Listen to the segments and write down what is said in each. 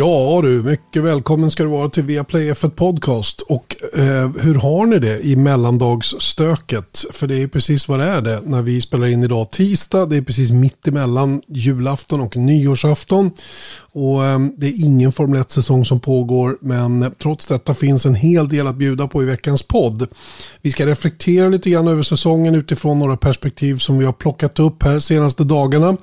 Ja du, mycket välkommen ska du vara till Viaplay F1 Podcast. Och eh, hur har ni det i mellandagsstöket? För det är precis vad det är det när vi spelar in idag tisdag. Det är precis mitt emellan julafton och nyårsafton. Och eh, det är ingen Formel 1-säsong som pågår, men trots detta finns en hel del att bjuda på i veckans podd. Vi ska reflektera lite grann över säsongen utifrån några perspektiv som vi har plockat upp här senaste dagarna.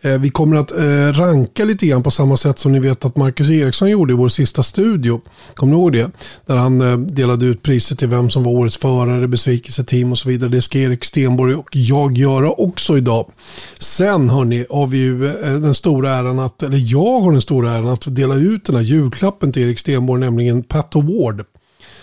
Eh, vi kommer att eh, ranka lite grann på samma sätt som ni vet att Marcus Eriksson gjorde i vår sista studio. Kommer ni ihåg det? Där han eh, delade ut priser till vem som var årets förare, besvikelseteam och så vidare. Det ska Erik Stenborg och jag göra också idag. Sen hörni, har vi ju eh, den stora äran att, eller jag har den stora äran att dela ut den här julklappen till Erik Stenborg, nämligen Pat Award.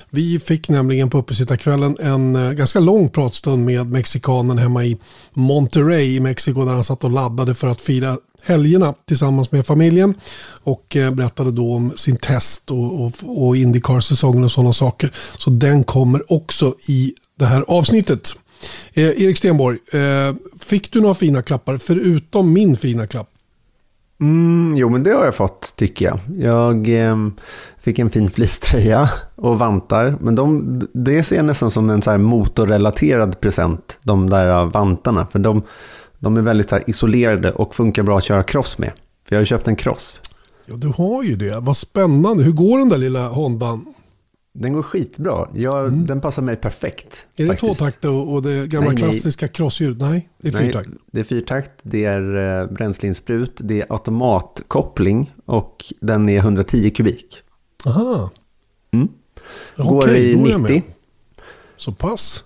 Vi fick nämligen på uppesittarkvällen en eh, ganska lång pratstund med mexikanen hemma i Monterrey i Mexiko där han satt och laddade för att fira helgerna tillsammans med familjen och eh, berättade då om sin test och, och, och Indycar-säsongen och sådana saker. Så den kommer också i det här avsnittet. Eh, Erik Stenborg, eh, fick du några fina klappar förutom min fina klapp? Mm, jo, men det har jag fått tycker jag. Jag eh, fick en fin fleecetröja och vantar. Men de, det ser jag nästan som en så motorrelaterad present, de där vantarna. För de, de är väldigt så isolerade och funkar bra att köra cross med. För jag har köpt en cross. Ja, du har ju det. Vad spännande. Hur går den där lilla Hondan? Den går skitbra. Jag, mm. Den passar mig perfekt. Är det tvåtakt och, och det gamla nej, klassiska crosshjulet? Nej, det är fyrtakt. Det är fyrtakt, det är eh, bränsleinsprut, det är automatkoppling och den är 110 kubik. Aha. Mm. Går Okej, i 90. Så pass.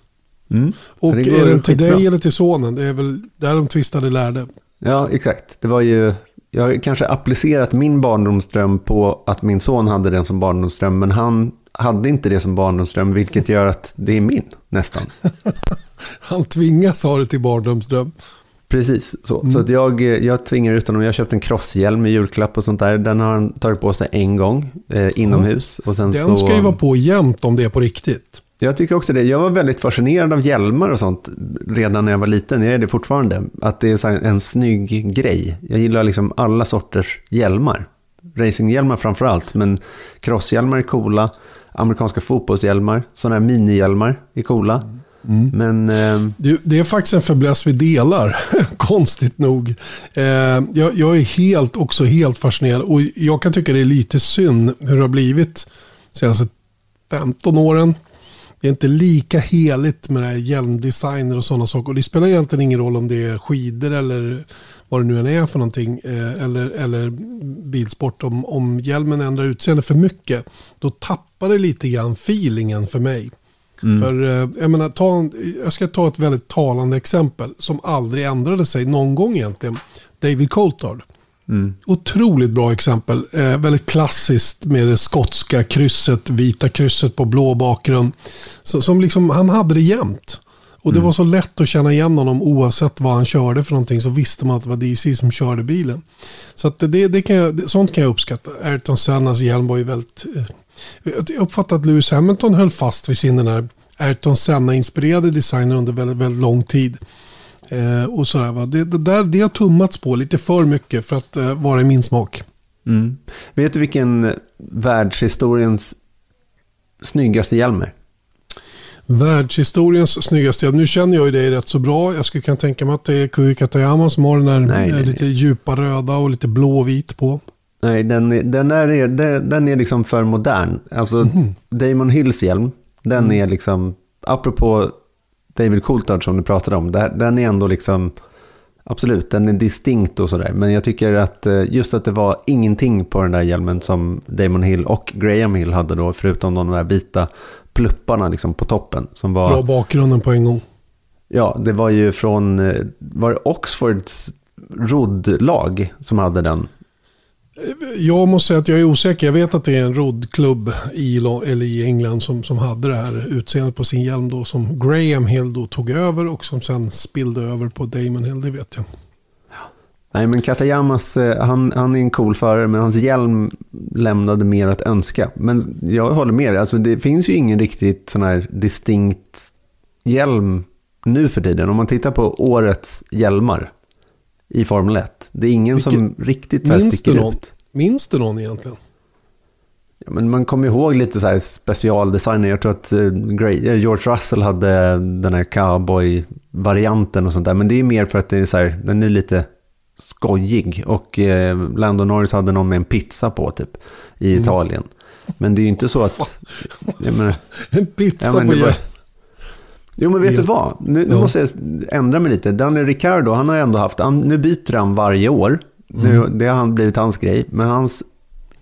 Mm. Och är den till dig eller till sonen? Det är väl där de tvistade lärde. Ja, exakt. Det var ju, jag har kanske applicerat min barndomsdröm på att min son hade den som barndomsdröm, men han hade inte det som barndomsdröm, vilket gör att det är min nästan. han tvingas ha det till barndomsdröm. Precis, så, mm. så att jag, jag tvingar ut honom. Jag har köpt en crosshjälm med julklapp och sånt där. Den har han tagit på sig en gång eh, inomhus. Och sen Den så, ska ju vara på jämt om det är på riktigt. Jag tycker också det. Jag var väldigt fascinerad av hjälmar och sånt redan när jag var liten. Jag är det fortfarande. Att det är en snygg grej. Jag gillar liksom alla sorters hjälmar. Racinghjälmar framför allt, men crosshjälmar är coola. Amerikanska fotbollshjälmar, sådana här minihjälmar är coola. Mm. Men, eh... det, är faktiskt en fäbless vi delar, konstigt nog. Eh, jag, jag, är helt, också helt fascinerad och jag kan tycka det är lite synd hur det har blivit de senaste 15 åren. Det är inte lika heligt med det här hjälmdesigner och sådana saker. Och det spelar egentligen ingen roll om det är skidor eller vad det nu än är för någonting. Eh, eller, eller bilsport. Om, om hjälmen ändrar utseende för mycket. Då tappar det lite grann feelingen för mig. Mm. För eh, jag menar, ta, jag ska ta ett väldigt talande exempel. Som aldrig ändrade sig någon gång egentligen. David Coulthard. Mm. Otroligt bra exempel. Eh, väldigt klassiskt med det skotska krysset, vita krysset på blå bakgrund. Så, som liksom, han hade det jämt. Och det mm. var så lätt att känna igen honom oavsett vad han körde för någonting. Så visste man att det var DC som körde bilen. Så det, det kan jag, sånt kan jag uppskatta. Ayrton Sennas hjälm var ju väldigt... Eh, jag uppfattar att Lewis Hamilton höll fast vid sin den här Ayrton Senna-inspirerade designer under väldigt, väldigt lång tid. Eh, och sådär, va? Det, det, där, det har tummats på lite för mycket för att eh, vara i min smak. Mm. Vet du vilken världshistoriens snyggaste hjälm är? Världshistoriens snyggaste hjälm. Nu känner jag ju dig rätt så bra. Jag skulle kunna tänka mig att det är Kui Katayama som har den här nej, nej, lite nej. djupa röda och lite blåvit på. Nej, den, är, den, är, den är liksom för modern. Alltså mm. Damon Hills hjälm, den mm. är liksom, apropå David Coulthard som du pratade om, den är ändå liksom, absolut, den är distinkt och sådär. Men jag tycker att eh, just att det var ingenting på den där hjälmen som Damon Hill och Graham Hill hade då, förutom de där vita plupparna liksom på toppen. Som var, Bra bakgrunden på en gång. Ja, det var ju från, eh, var det Oxfords roddlag som hade den jag måste säga att jag är osäker. Jag vet att det är en roddklubb i, eller i England som, som hade det här utseendet på sin hjälm då. Som Graham Hill då tog över och som sen spillde över på Damon Hill. Det vet jag. Nej men Katayamas, eh, han, han är en cool förare men hans hjälm lämnade mer att önska. Men jag håller med alltså det finns ju ingen riktigt sån här distinkt hjälm nu för tiden. Om man tittar på årets hjälmar i Formel 1. Det är ingen Vilket, som riktigt så sticker ut. Minns du någon egentligen? Ja, men man kommer ihåg lite så här specialdesigner. Jag tror att George Russell hade den här cowboy-varianten och sånt där. Men det är mer för att det är så här, den är lite skojig. Och eh, Lando Norris hade någon med en pizza på typ i mm. Italien. Men det är ju inte så att... Menar, en pizza ja, på var, Jo, men vet du vad? Nu, nu måste jag ändra mig lite. Daniel Ricciardo, han har ändå haft... nu byter han varje år. Nu, mm. Det har blivit hans grej. Men hans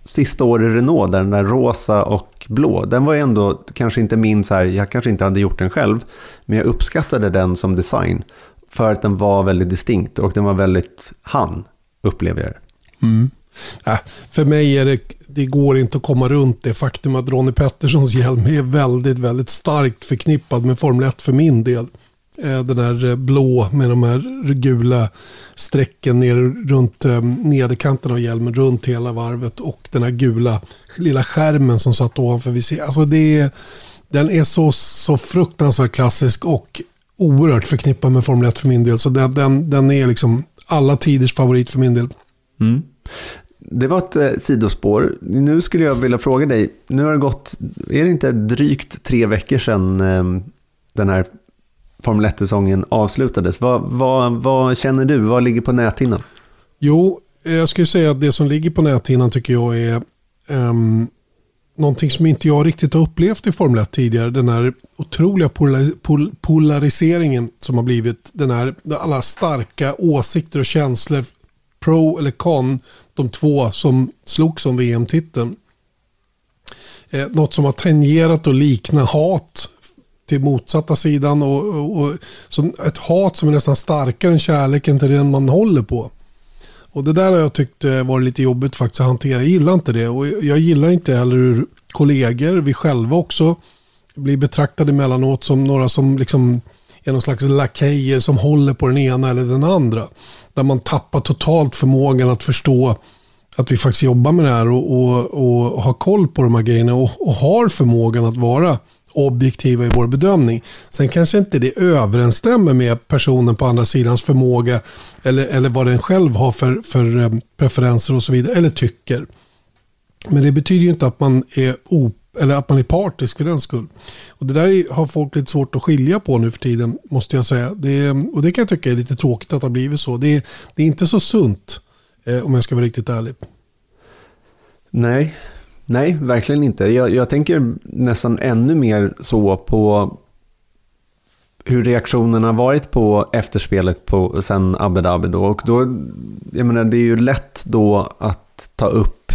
sista år i Renault, där den där rosa och blå, den var ju ändå kanske inte min så här, jag kanske inte hade gjort den själv, men jag uppskattade den som design. För att den var väldigt distinkt och den var väldigt han, upplever jag det. Mm. Äh, för mig är det, det går inte att komma runt det faktum att Ronnie Petterssons hjälm är väldigt, väldigt starkt förknippad med Formel 1 för min del. Eh, den här eh, blå med de här gula strecken ner runt eh, nederkanten av hjälmen runt hela varvet och den här gula lilla skärmen som satt ovanför. Vi ser. Alltså det den är så, så fruktansvärt klassisk och oerhört förknippad med Formel 1 för min del. Så den, den, den är liksom alla tiders favorit för min del. Mm. Det var ett eh, sidospår. Nu skulle jag vilja fråga dig, nu har det gått, är det inte drygt tre veckor sedan eh, den här Formel 1-säsongen avslutades. Vad, vad, vad känner du? Vad ligger på näthinnan? Jo, eh, jag skulle säga att det som ligger på näthinnan tycker jag är um, någonting som inte jag riktigt har upplevt i Formel 1 tidigare. Den här otroliga pol polariseringen som har blivit. Den här, alla starka åsikter och känslor. Pro eller con, de två som slogs om VM-titeln. Eh, något som har tangerat och likna hat till motsatta sidan. Och, och, och, som ett hat som är nästan starkare än kärleken till den man håller på. Och det där har jag tyckt eh, varit lite jobbigt faktiskt att hantera. Jag gillar inte det. Och jag gillar inte heller hur kollegor, vi själva också, blir betraktade emellanåt som några som liksom är någon slags lakejer som håller på den ena eller den andra. Där man tappar totalt förmågan att förstå att vi faktiskt jobbar med det här och, och, och har koll på de här grejerna och, och har förmågan att vara objektiva i vår bedömning. Sen kanske inte det överensstämmer med personen på andra sidans förmåga eller, eller vad den själv har för, för eh, preferenser och så vidare, eller tycker. Men det betyder ju inte att man är op eller att man är partisk för den skull. Och det där har folk lite svårt att skilja på nu för tiden, måste jag säga. Det, och det kan jag tycka är lite tråkigt att det har blivit så. Det, det är inte så sunt, eh, om jag ska vara riktigt ärlig. Nej, Nej, verkligen inte. Jag, jag tänker nästan ännu mer så på hur reaktionerna varit på efterspelet på, sen Abu Dhabi då. Och då, jag menar, det är ju lätt då att ta upp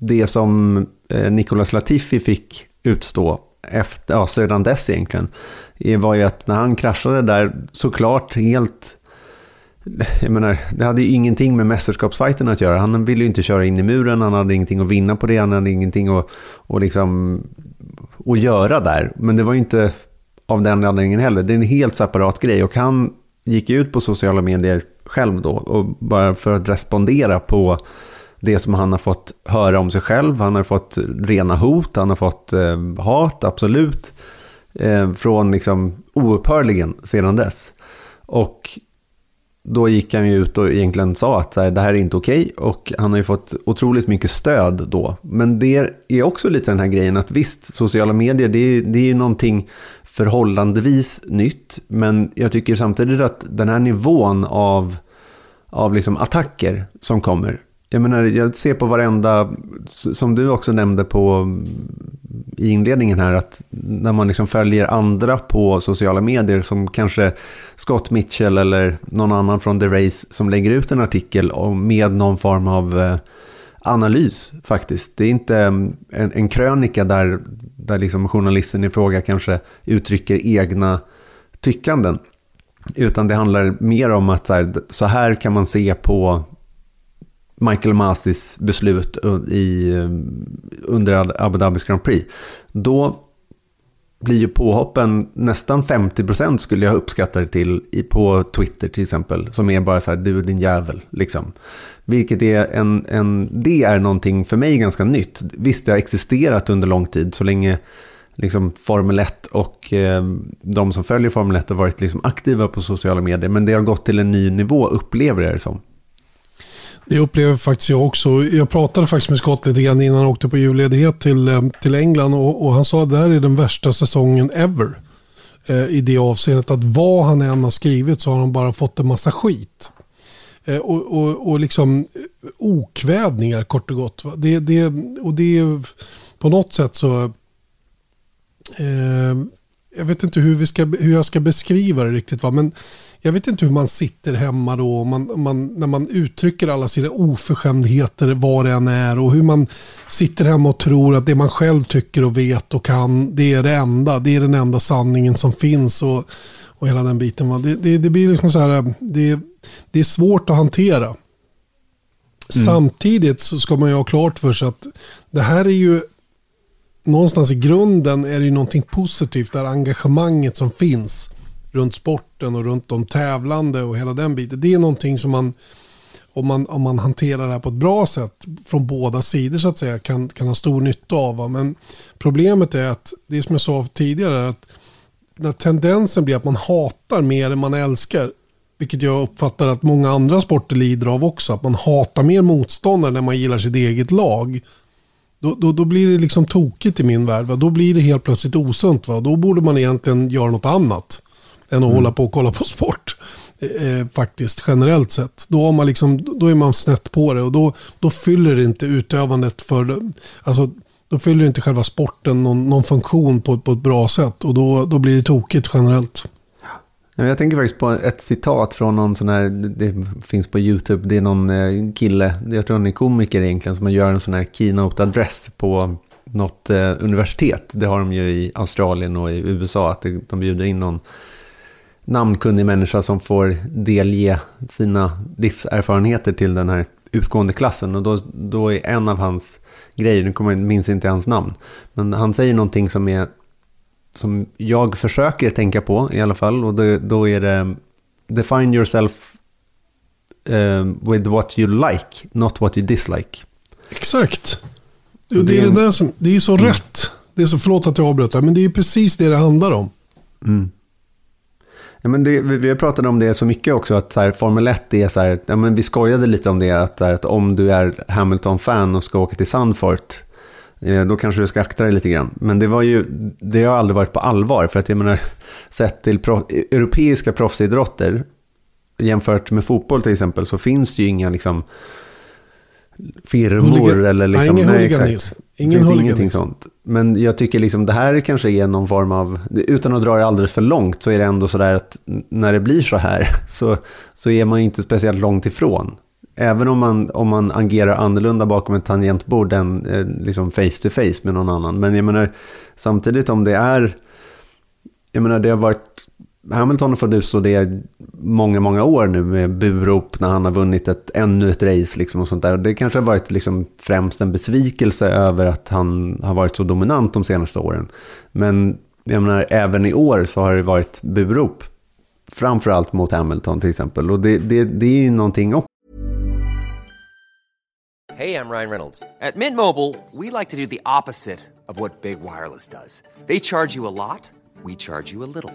det som eh, Nicolas Latifi fick utstå efter, ja, sedan dess egentligen. Var ju att när han kraschade där, såklart helt jag menar, det hade ju ingenting med mästerskapsfighten att göra. Han ville ju inte köra in i muren, han hade ingenting att vinna på det, han hade ingenting att, att, liksom, att göra där. Men det var ju inte av den anledningen heller. Det är en helt separat grej och han gick ut på sociala medier själv då och bara för att respondera på det som han har fått höra om sig själv. Han har fått rena hot, han har fått eh, hat, absolut. Eh, från liksom oupphörligen sedan dess. Och då gick han ju ut och egentligen sa att så här, det här är inte okej okay, och han har ju fått otroligt mycket stöd då. Men det är också lite den här grejen att visst, sociala medier det är, det är ju någonting förhållandevis nytt. Men jag tycker samtidigt att den här nivån av, av liksom attacker som kommer. Jag menar, jag ser på varenda, som du också nämnde på i inledningen här att när man liksom följer andra på sociala medier som kanske Scott Mitchell eller någon annan från The Race som lägger ut en artikel med någon form av eh, analys faktiskt. Det är inte mm, en, en krönika där, där liksom journalisten i fråga kanske uttrycker egna tyckanden. Utan det handlar mer om att så här, så här kan man se på Michael Masis beslut i, um, under Abu Dhabis Grand Prix. Då blir ju påhoppen nästan 50% skulle jag uppskatta det till på Twitter till exempel. Som är bara så här, du är din jävel. Liksom. Vilket är en, en, det är någonting för mig ganska nytt. Visst, det har existerat under lång tid, så länge liksom Formel 1 och eh, de som följer Formel 1 har varit liksom aktiva på sociala medier. Men det har gått till en ny nivå, upplever jag det som. Det upplever faktiskt jag också. Jag pratade faktiskt med Scott lite grann innan han åkte på julledighet till, eh, till England och, och han sa att det här är den värsta säsongen ever. Eh, I det avseendet att vad han än har skrivit så har han bara fått en massa skit. Eh, och, och, och liksom eh, okvädningar kort och gott. Va? Det, det, och det på något sätt så... Eh, jag vet inte hur, vi ska, hur jag ska beskriva det riktigt. Va? Men jag vet inte hur man sitter hemma då. Man, man, när man uttrycker alla sina oförskämdheter vad det än är. Och hur man sitter hemma och tror att det man själv tycker och vet och kan. Det är det enda. Det är den enda sanningen som finns. Och, och hela den biten. Det, det, det blir liksom så här. Det, det är svårt att hantera. Mm. Samtidigt så ska man ju ha klart för sig att det här är ju någonstans i grunden är det ju någonting positivt. Det här engagemanget som finns runt sporten och runt de tävlande och hela den biten. Det är någonting som man om man, om man hanterar det här på ett bra sätt från båda sidor så att säga kan, kan ha stor nytta av. Men problemet är att det som jag sa tidigare att när tendensen blir att man hatar mer än man älskar vilket jag uppfattar att många andra sporter lider av också. Att man hatar mer motståndare när man gillar sitt eget lag. Då, då, då blir det liksom tokigt i min värld. Va? Då blir det helt plötsligt osunt. Va? Då borde man egentligen göra något annat. Än att mm. hålla på och kolla på sport. Eh, eh, faktiskt, generellt sett. Då, har man liksom, då är man snett på det. Och då, då fyller det inte utövandet för... Alltså, då fyller inte själva sporten någon, någon funktion på, på ett bra sätt. Och då, då blir det tokigt generellt. Jag tänker faktiskt på ett citat från någon sån här, det finns på YouTube, det är någon eh, kille, jag tror han är komiker egentligen, som gör en sån här keynote-adress på något eh, universitet. Det har de ju i Australien och i USA, att de bjuder in någon namnkunnig människa som får delge sina livserfarenheter till den här utgående klassen. Och då, då är en av hans grejer, nu kommer jag minns inte hans namn, men han säger någonting som är som jag försöker tänka på i alla fall. Och då, då är det Define yourself uh, with what you like, not what you dislike. Exakt. Det, det är det där som, det är så mm. rätt. Det är så, förlåt att jag avbröt men det är precis det det handlar om. Mm. Ja, men det, vi, vi har pratat om det så mycket också, att så här, Formel 1 är så här, ja, men vi skojade lite om det, att, att om du är Hamilton-fan och ska åka till Sandfort, Eh, då kanske du ska akta dig lite grann. Men det, var ju, det har aldrig varit på allvar. För att jag menar, sett till prof, europeiska proffsidrotter, jämfört med fotboll till exempel, så finns det ju inga liksom, firmor Huliga, eller liksom... Nej, ingen huliganism. Ingen det finns ingenting sånt. Men jag tycker liksom det här kanske är någon form av, utan att dra det alldeles för långt, så är det ändå så där att när det blir så här så, så är man inte speciellt långt ifrån. Även om man, om man agerar annorlunda bakom ett tangentbord än eh, liksom face to face med någon annan. Men jag menar, samtidigt om det är, jag menar det har varit, Hamilton har fått utstå det många, många år nu med burop när han har vunnit ett, ännu ett race liksom och sånt där. Det kanske har varit liksom främst en besvikelse över att han har varit så dominant de senaste åren. Men jag menar, även i år så har det varit burop. Framförallt mot Hamilton till exempel. Och det, det, det är ju någonting också Hej, jag Ryan Reynolds. På Mint Mobile, we like to do the opposite of what Big Wireless does. They charge you a lot, we charge you a little.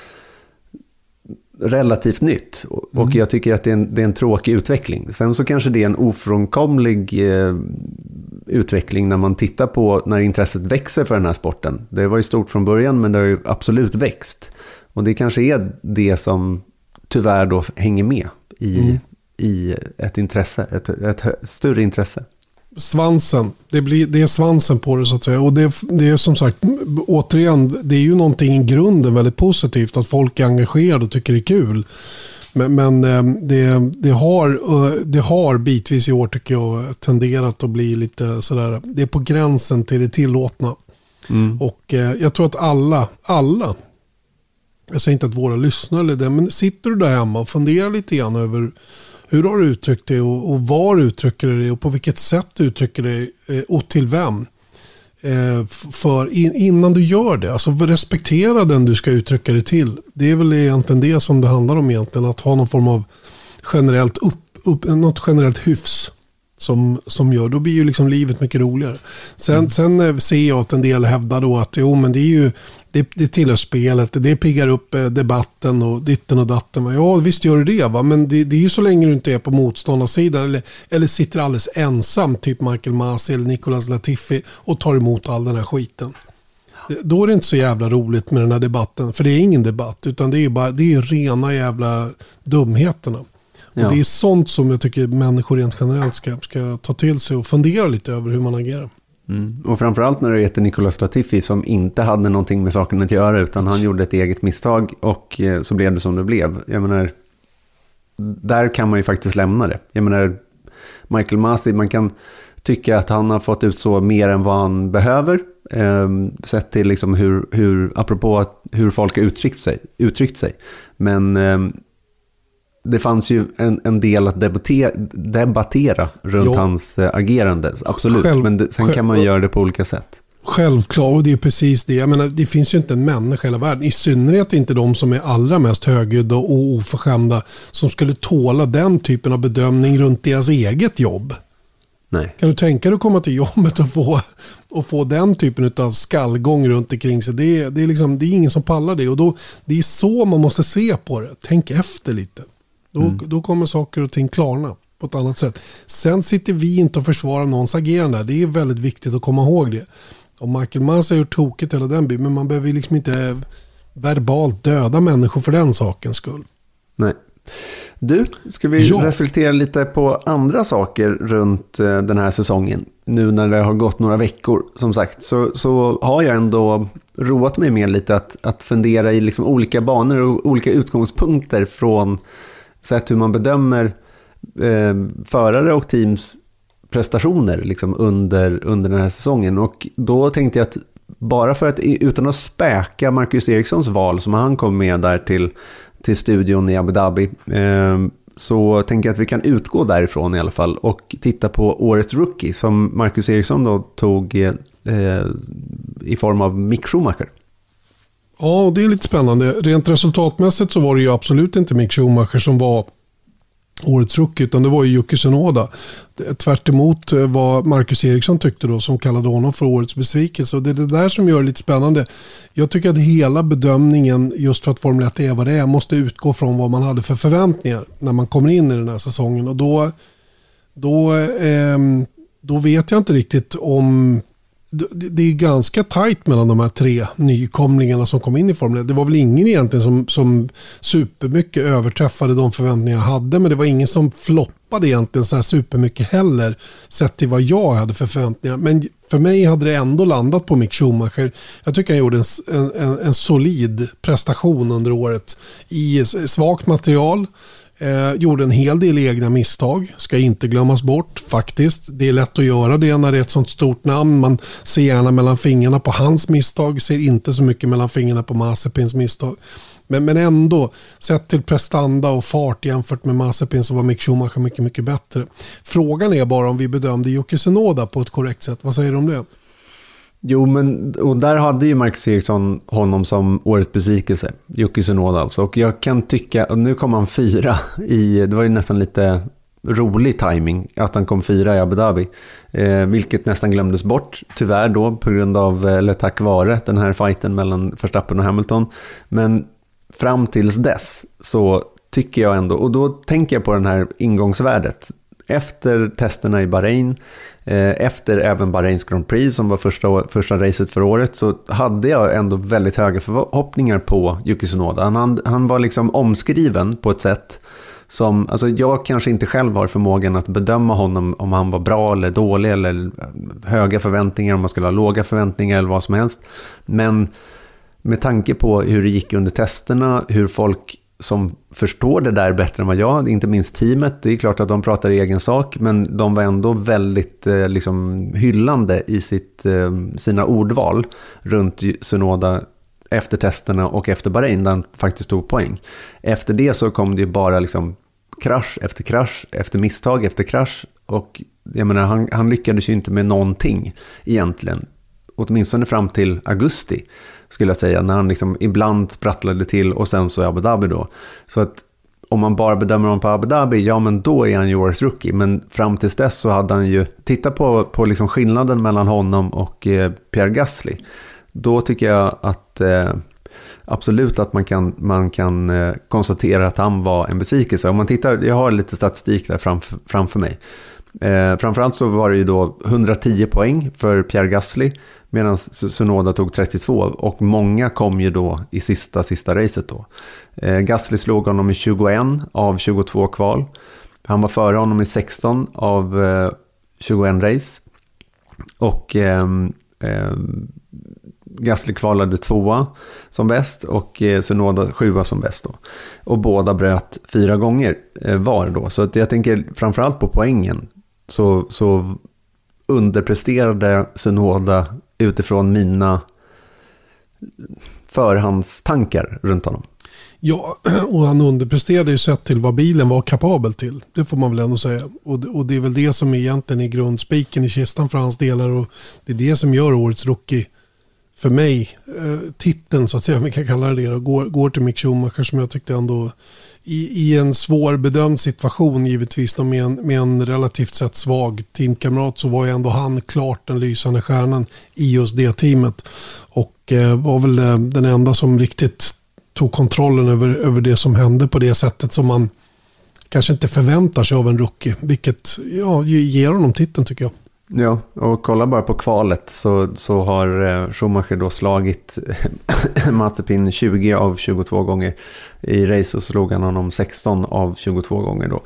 relativt nytt. Och mm. jag tycker att det är, en, det är, en, tråkig utveckling. Sen så kanske det är en ofrånkomlig eh, utveckling när man tittar på när intresset växer för den här sporten. Det var ju stort från början men det har ju absolut växt. Och det kanske är det som tyvärr då hänger med i, mm. i ett intresse, ett, ett större intresse svansen. Det, blir, det är svansen på det så att säga. Och det, det är som sagt, återigen, det är ju någonting i grunden väldigt positivt att folk är engagerade och tycker det är kul. Men, men eh, det, det, har, eh, det har bitvis i år tycker jag tenderat att bli lite sådär, det är på gränsen till det tillåtna. Mm. Och eh, jag tror att alla, alla, jag säger inte att våra lyssnare eller det, men sitter du där hemma och funderar lite grann över hur har du uttryckt det och, och var uttrycker du det och på vilket sätt du uttrycker det eh, och till vem? Eh, för in, innan du gör det, alltså respektera den du ska uttrycka det till. Det är väl egentligen det som det handlar om egentligen, att ha någon form av generellt upp, upp, något generellt hyfs som, som gör, då blir ju liksom livet mycket roligare. Sen, mm. sen eh, ser jag att en del hävdar då att jo, men det är ju det, det tillhör spelet, det piggar upp eh, debatten och ditten och datten. Ja, visst gör det det, va? men det, det är ju så länge du inte är på motståndarsidan eller, eller sitter alldeles ensam, typ Michael Masi eller Nicolas Latifi och tar emot all den här skiten. Då är det inte så jävla roligt med den här debatten, för det är ingen debatt, utan det är bara det är rena jävla dumheterna. Ja. Och det är sånt som jag tycker människor rent generellt ska, ska ta till sig och fundera lite över hur man agerar. Mm. Och framförallt när det heter Nicolas Latifi som inte hade någonting med saken att göra utan han gjorde ett eget misstag och eh, så blev det som det blev. Jag menar, där kan man ju faktiskt lämna det. Jag menar, Michael Masi, man kan tycka att han har fått ut så mer än vad han behöver. Eh, sett till liksom hur, hur, apropå hur folk har uttryckt sig. Uttryckt sig. Men eh, det fanns ju en, en del att debattera, debattera runt jo. hans äh, agerande. Absolut, själv, men det, sen själv, kan man göra det på olika sätt. Självklart, och det är precis det. Jag menar, det finns ju inte en människa i hela världen, i synnerhet inte de som är allra mest högljudda och oförskämda, som skulle tåla den typen av bedömning runt deras eget jobb. Nej. Kan du tänka dig att komma till jobbet och få, och få den typen av skallgång runt omkring sig? Det är, det, är liksom, det är ingen som pallar det. Och då, det är så man måste se på det. Tänk efter lite. Då, mm. då kommer saker och ting klarna på ett annat sätt. Sen sitter vi inte och försvarar någons agerande. Det är väldigt viktigt att komma ihåg det. Och Michael Mann har gjort tokigt hela den biten. Men man behöver liksom inte verbalt döda människor för den sakens skull. Nej. Du, ska vi ja. reflektera lite på andra saker runt eh, den här säsongen? Nu när det har gått några veckor, som sagt, så, så har jag ändå roat mig med lite att, att fundera i liksom olika banor och olika utgångspunkter från sett hur man bedömer eh, förare och teams prestationer liksom, under, under den här säsongen. Och då tänkte jag att bara för att, utan att späka Marcus Erikssons val som han kom med där till, till studion i Abu Dhabi, eh, så tänker jag att vi kan utgå därifrån i alla fall och titta på årets rookie som Marcus Eriksson då tog eh, i form av Mick Schumacher. Ja, det är lite spännande. Rent resultatmässigt så var det ju absolut inte Mick Schumacher som var årets rookie, utan det var ju Jocke Senoda. Tvärt emot eh, vad Marcus Eriksson tyckte då, som kallade honom för årets besvikelse. Och det är det där som gör det lite spännande. Jag tycker att hela bedömningen, just för att Formel 1 är vad det är, måste utgå från vad man hade för förväntningar när man kommer in i den här säsongen. Och då, då, eh, då vet jag inte riktigt om det är ganska tajt mellan de här tre nykomlingarna som kom in i Formel 1. Det var väl ingen egentligen som, som supermycket överträffade de förväntningar jag hade. Men det var ingen som floppade egentligen så här supermycket heller. Sett till vad jag hade för förväntningar. Men för mig hade det ändå landat på Mick Schumacher. Jag tycker han gjorde en, en, en solid prestation under året. I svagt material. Eh, gjorde en hel del egna misstag, ska inte glömmas bort faktiskt. Det är lätt att göra det när det är ett sånt stort namn. Man ser gärna mellan fingrarna på hans misstag, ser inte så mycket mellan fingrarna på Mazepins misstag. Men, men ändå, sett till prestanda och fart jämfört med Mazepin så var Mick Schumacher mycket, mycket bättre. Frågan är bara om vi bedömde Jocke Senoda på ett korrekt sätt. Vad säger du om det? Jo, men och där hade ju Marcus Eriksson honom som årets besvikelse. Jocke Sunoda alltså. Och jag kan tycka, och nu kom han fyra i, det var ju nästan lite rolig timing att han kom fyra i Abu Dhabi. Eh, vilket nästan glömdes bort, tyvärr då, på grund av, eh, eller tack vare, den här fighten mellan Verstappen och Hamilton. Men fram tills dess så tycker jag ändå, och då tänker jag på den här ingångsvärdet. Efter testerna i Bahrain, eh, efter även Bahrains Grand Prix som var första, första racet för året så hade jag ändå väldigt höga förhoppningar på Yuki Tsunoda. Han, han var liksom omskriven på ett sätt som, alltså jag kanske inte själv har förmågan att bedöma honom om han var bra eller dålig eller höga förväntningar, om man skulle ha låga förväntningar eller vad som helst. Men med tanke på hur det gick under testerna, hur folk som förstår det där bättre än vad jag, inte minst teamet. Det är klart att de pratar i egen sak, men de var ändå väldigt eh, liksom, hyllande i sitt, eh, sina ordval runt Sunoda efter testerna och efter Bahrain, där han faktiskt tog poäng. Efter det så kom det ju bara liksom krasch efter krasch, efter misstag efter krasch. Och jag menar, han, han lyckades ju inte med någonting egentligen åtminstone fram till augusti, skulle jag säga, när han liksom ibland sprattlade till och sen så Abu Dhabi då. Så att om man bara bedömer honom på Abu Dhabi, ja men då är han ju årets rookie. Men fram tills dess så hade han ju, titta på, på liksom skillnaden mellan honom och eh, Pierre Gasly. Då tycker jag att eh, absolut att man kan, man kan eh, konstatera att han var en besvikelse. Om man tittar, jag har lite statistik där framför, framför mig. Eh, framförallt så var det ju då 110 poäng för Pierre Gasly medan Sunoda tog 32 och många kom ju då i sista, sista racet då. Eh, Gasly slog honom i 21 av 22 kval. Han var före honom i 16 av eh, 21 race. Och eh, Gasly kvalade tvåa som bäst och eh, Sunoda sjua som bäst. Då. Och båda bröt fyra gånger eh, var då. Så att jag tänker framförallt på poängen. Så, så underpresterade Sunoda utifrån mina förhandstankar runt honom. Ja, och han underpresterade ju sett till vad bilen var kapabel till. Det får man väl ändå säga. Och, och det är väl det som egentligen är grundspiken i kistan för hans delar. Och det är det som gör årets rookie för mig, eh, titeln så att säga, om vi kan kalla det det, går, går till Mick Schumacher som jag tyckte ändå i, i en svårbedömd situation givetvis då med, en, med en relativt sett svag teamkamrat så var ju ändå han klart den lysande stjärnan i just det teamet. Och eh, var väl eh, den enda som riktigt tog kontrollen över, över det som hände på det sättet som man kanske inte förväntar sig av en rookie. Vilket ja, ger honom titeln tycker jag. Ja, och kolla bara på kvalet så, så har eh, Schumacher då slagit Mazepin 20 av 22 gånger. I race så slog han honom 16 av 22 gånger då.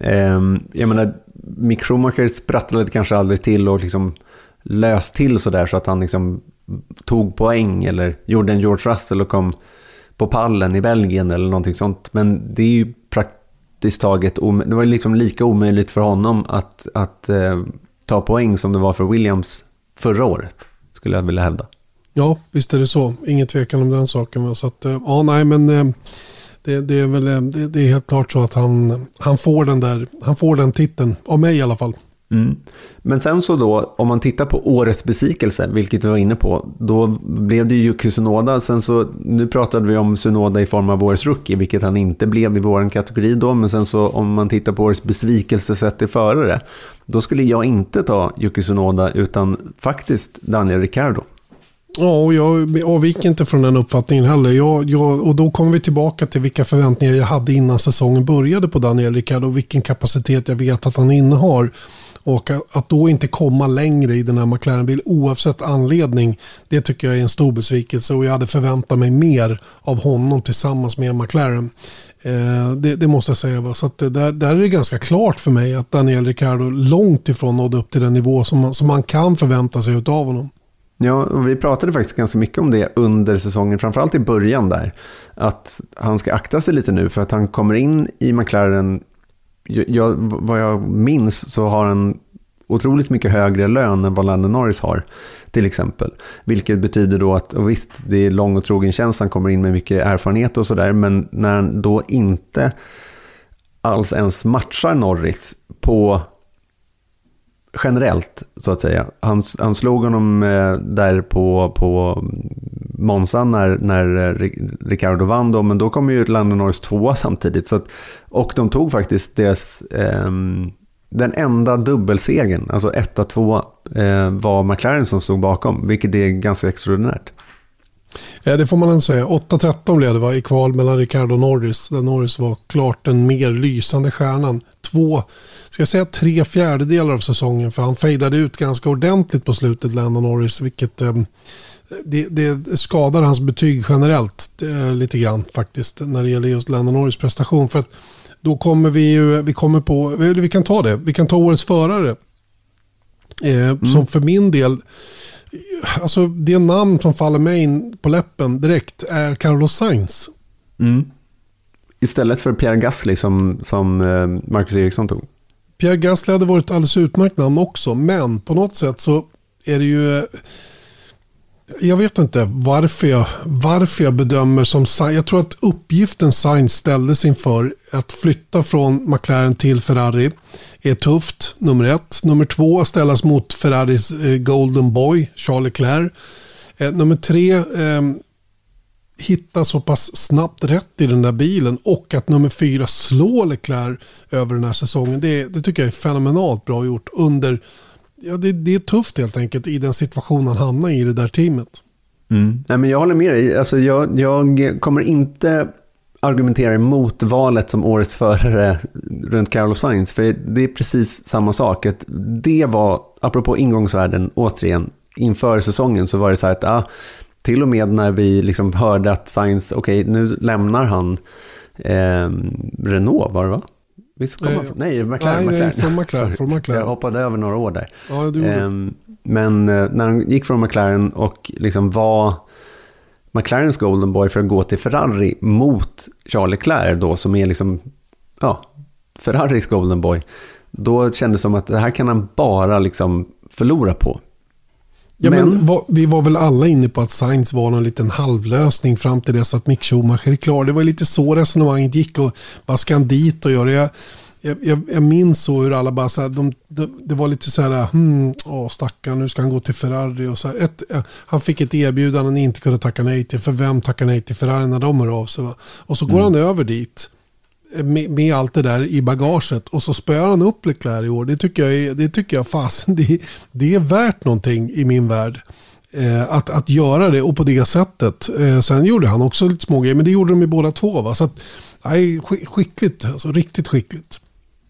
Ehm, jag menar, Mick Schumacher sprattlade kanske aldrig till och liksom löst till sådär så att han liksom tog poäng eller gjorde en George Russell och kom på pallen i Belgien eller någonting sånt. Men det är ju praktiskt taget, det var liksom lika omöjligt för honom att, att eh, ta poäng som det var för Williams förra året, skulle jag vilja hävda. Ja, visst är det så. Ingen tvekan om den saken. Så att, eh, ja, nej, men eh, det, det är väl eh, det, det, är helt klart så att han, han, får den där, han får den titeln, av mig i alla fall. Mm. Men sen så då, om man tittar på årets besvikelse, vilket vi var inne på, då blev det ju Yuki Tsunoda. Sen så, nu pratade vi om Tsunoda i form av årets rookie, vilket han inte blev i vår kategori då. Men sen så om man tittar på årets besvikelse sett till förare, då skulle jag inte ta Yuki Tsunoda, utan faktiskt Daniel Ricciardo. Ja, och jag avviker inte från den uppfattningen heller. Jag, jag, och då kommer vi tillbaka till vilka förväntningar jag hade innan säsongen började på Daniel Ricciardo och vilken kapacitet jag vet att han innehar. Och att då inte komma längre i den här McLaren-bil oavsett anledning, det tycker jag är en stor besvikelse och jag hade förväntat mig mer av honom tillsammans med McLaren. Eh, det, det, måste jag säga. Så att där, där är det ganska klart för mig att Daniel Ricciardo långt ifrån nådde upp till den nivå som man, som man kan förvänta sig av honom. Ja, och vi pratade faktiskt ganska mycket om det under säsongen, framförallt i början där. Att han ska akta sig lite nu för att han kommer in i McLaren jag, vad jag minns så har han otroligt mycket högre lön än vad Landon Norris har. Till exempel. Vilket betyder då att, och visst, det är lång och trogen tjänst, han kommer in med mycket erfarenhet och sådär. Men när han då inte alls ens matchar Norris på generellt, så att säga. Han, han slog honom eh, där på, på Monza när, när eh, Ricardo vann då, men då kom ju Lando Norris tvåa samtidigt. Så att, och de tog faktiskt deras, eh, den enda dubbelsegern, alltså 1-2, eh, var McLaren som stod bakom, vilket är ganska extraordinärt. Ja, det får man ändå säga. 8-13 blev det va, i kval mellan Ricardo och Norris. Där Norris var klart den mer lysande stjärnan. Två, ska jag säga tre fjärdedelar av säsongen. För han fejdade ut ganska ordentligt på slutet, Lando Norris. Vilket eh, det, det, skadar hans betyg generellt eh, lite grann faktiskt. När det gäller just Lando Norris prestation. För att då kommer vi ju, vi kommer på, vi kan ta det. Vi kan ta årets förare. Eh, mm. Som för min del alltså det namn som faller mig in på läppen direkt är Carlos Sainz. Mm. Istället för Pierre Gasly som, som eh, Marcus Eriksson tog. Pierre Gasly hade varit alldeles utmärkt namn också, men på något sätt så är det ju jag vet inte varför jag, varför jag bedömer som Jag tror att uppgiften Sainz ställdes inför att flytta från McLaren till Ferrari är tufft, nummer ett. Nummer två, att ställas mot Ferraris eh, Golden Boy, Charles Leclerc. Eh, nummer tre, eh, hitta så pass snabbt rätt i den där bilen och att nummer fyra slå Leclerc över den här säsongen. Det, det tycker jag är fenomenalt bra gjort under ja, det, det är tufft helt enkelt i den situation han hamnar i det där teamet. Mm. Nej, men jag håller med dig. Alltså, jag, jag kommer inte argumentera emot valet som årets förare runt Carlos Sainz. För det är precis samma sak. Att det var, apropå ingångsvärden, återigen, inför säsongen så var det så här att ah, till och med när vi liksom hörde att Sainz, okej okay, nu lämnar han eh, Renault var det va? Visst kom han från? Nej, McLaren. Nej, McLaren. från McLaren, från McLaren. Jag hoppade över några år där. Ja, du um, men uh, när han gick från McLaren och liksom var McLarens Golden Boy för att gå till Ferrari mot Charles Leclerc då, som är liksom, ja, Ferraris Golden Boy. Då kändes det som att det här kan han bara liksom förlora på. Ja, men, men var, vi var väl alla inne på att Sainz var någon liten halvlösning fram till dess att Mick Schumacher är klar. Det var lite så resonemanget gick och vad ska han dit och göra? Jag, jag, jag, minns så hur alla bara så här, de, de, det var lite så här, hmm, åh stackarn, nu ska han gå till Ferrari. Och så här, ett, han fick ett erbjudande han inte kunde tacka nej till, för vem tackar nej till Ferrari när de hör av sig? Va? Och så går mm. han över dit med, med, allt det där i bagaget och så spöar han upp Leclerc i år. Det tycker jag, är, det tycker jag fasen, det, det är värt någonting i min värld. Eh, att, att göra det och på det sättet. Eh, sen gjorde han också lite smågrejer, men det gjorde de i båda två. Va? Så att, nej, skickligt, alltså riktigt skickligt.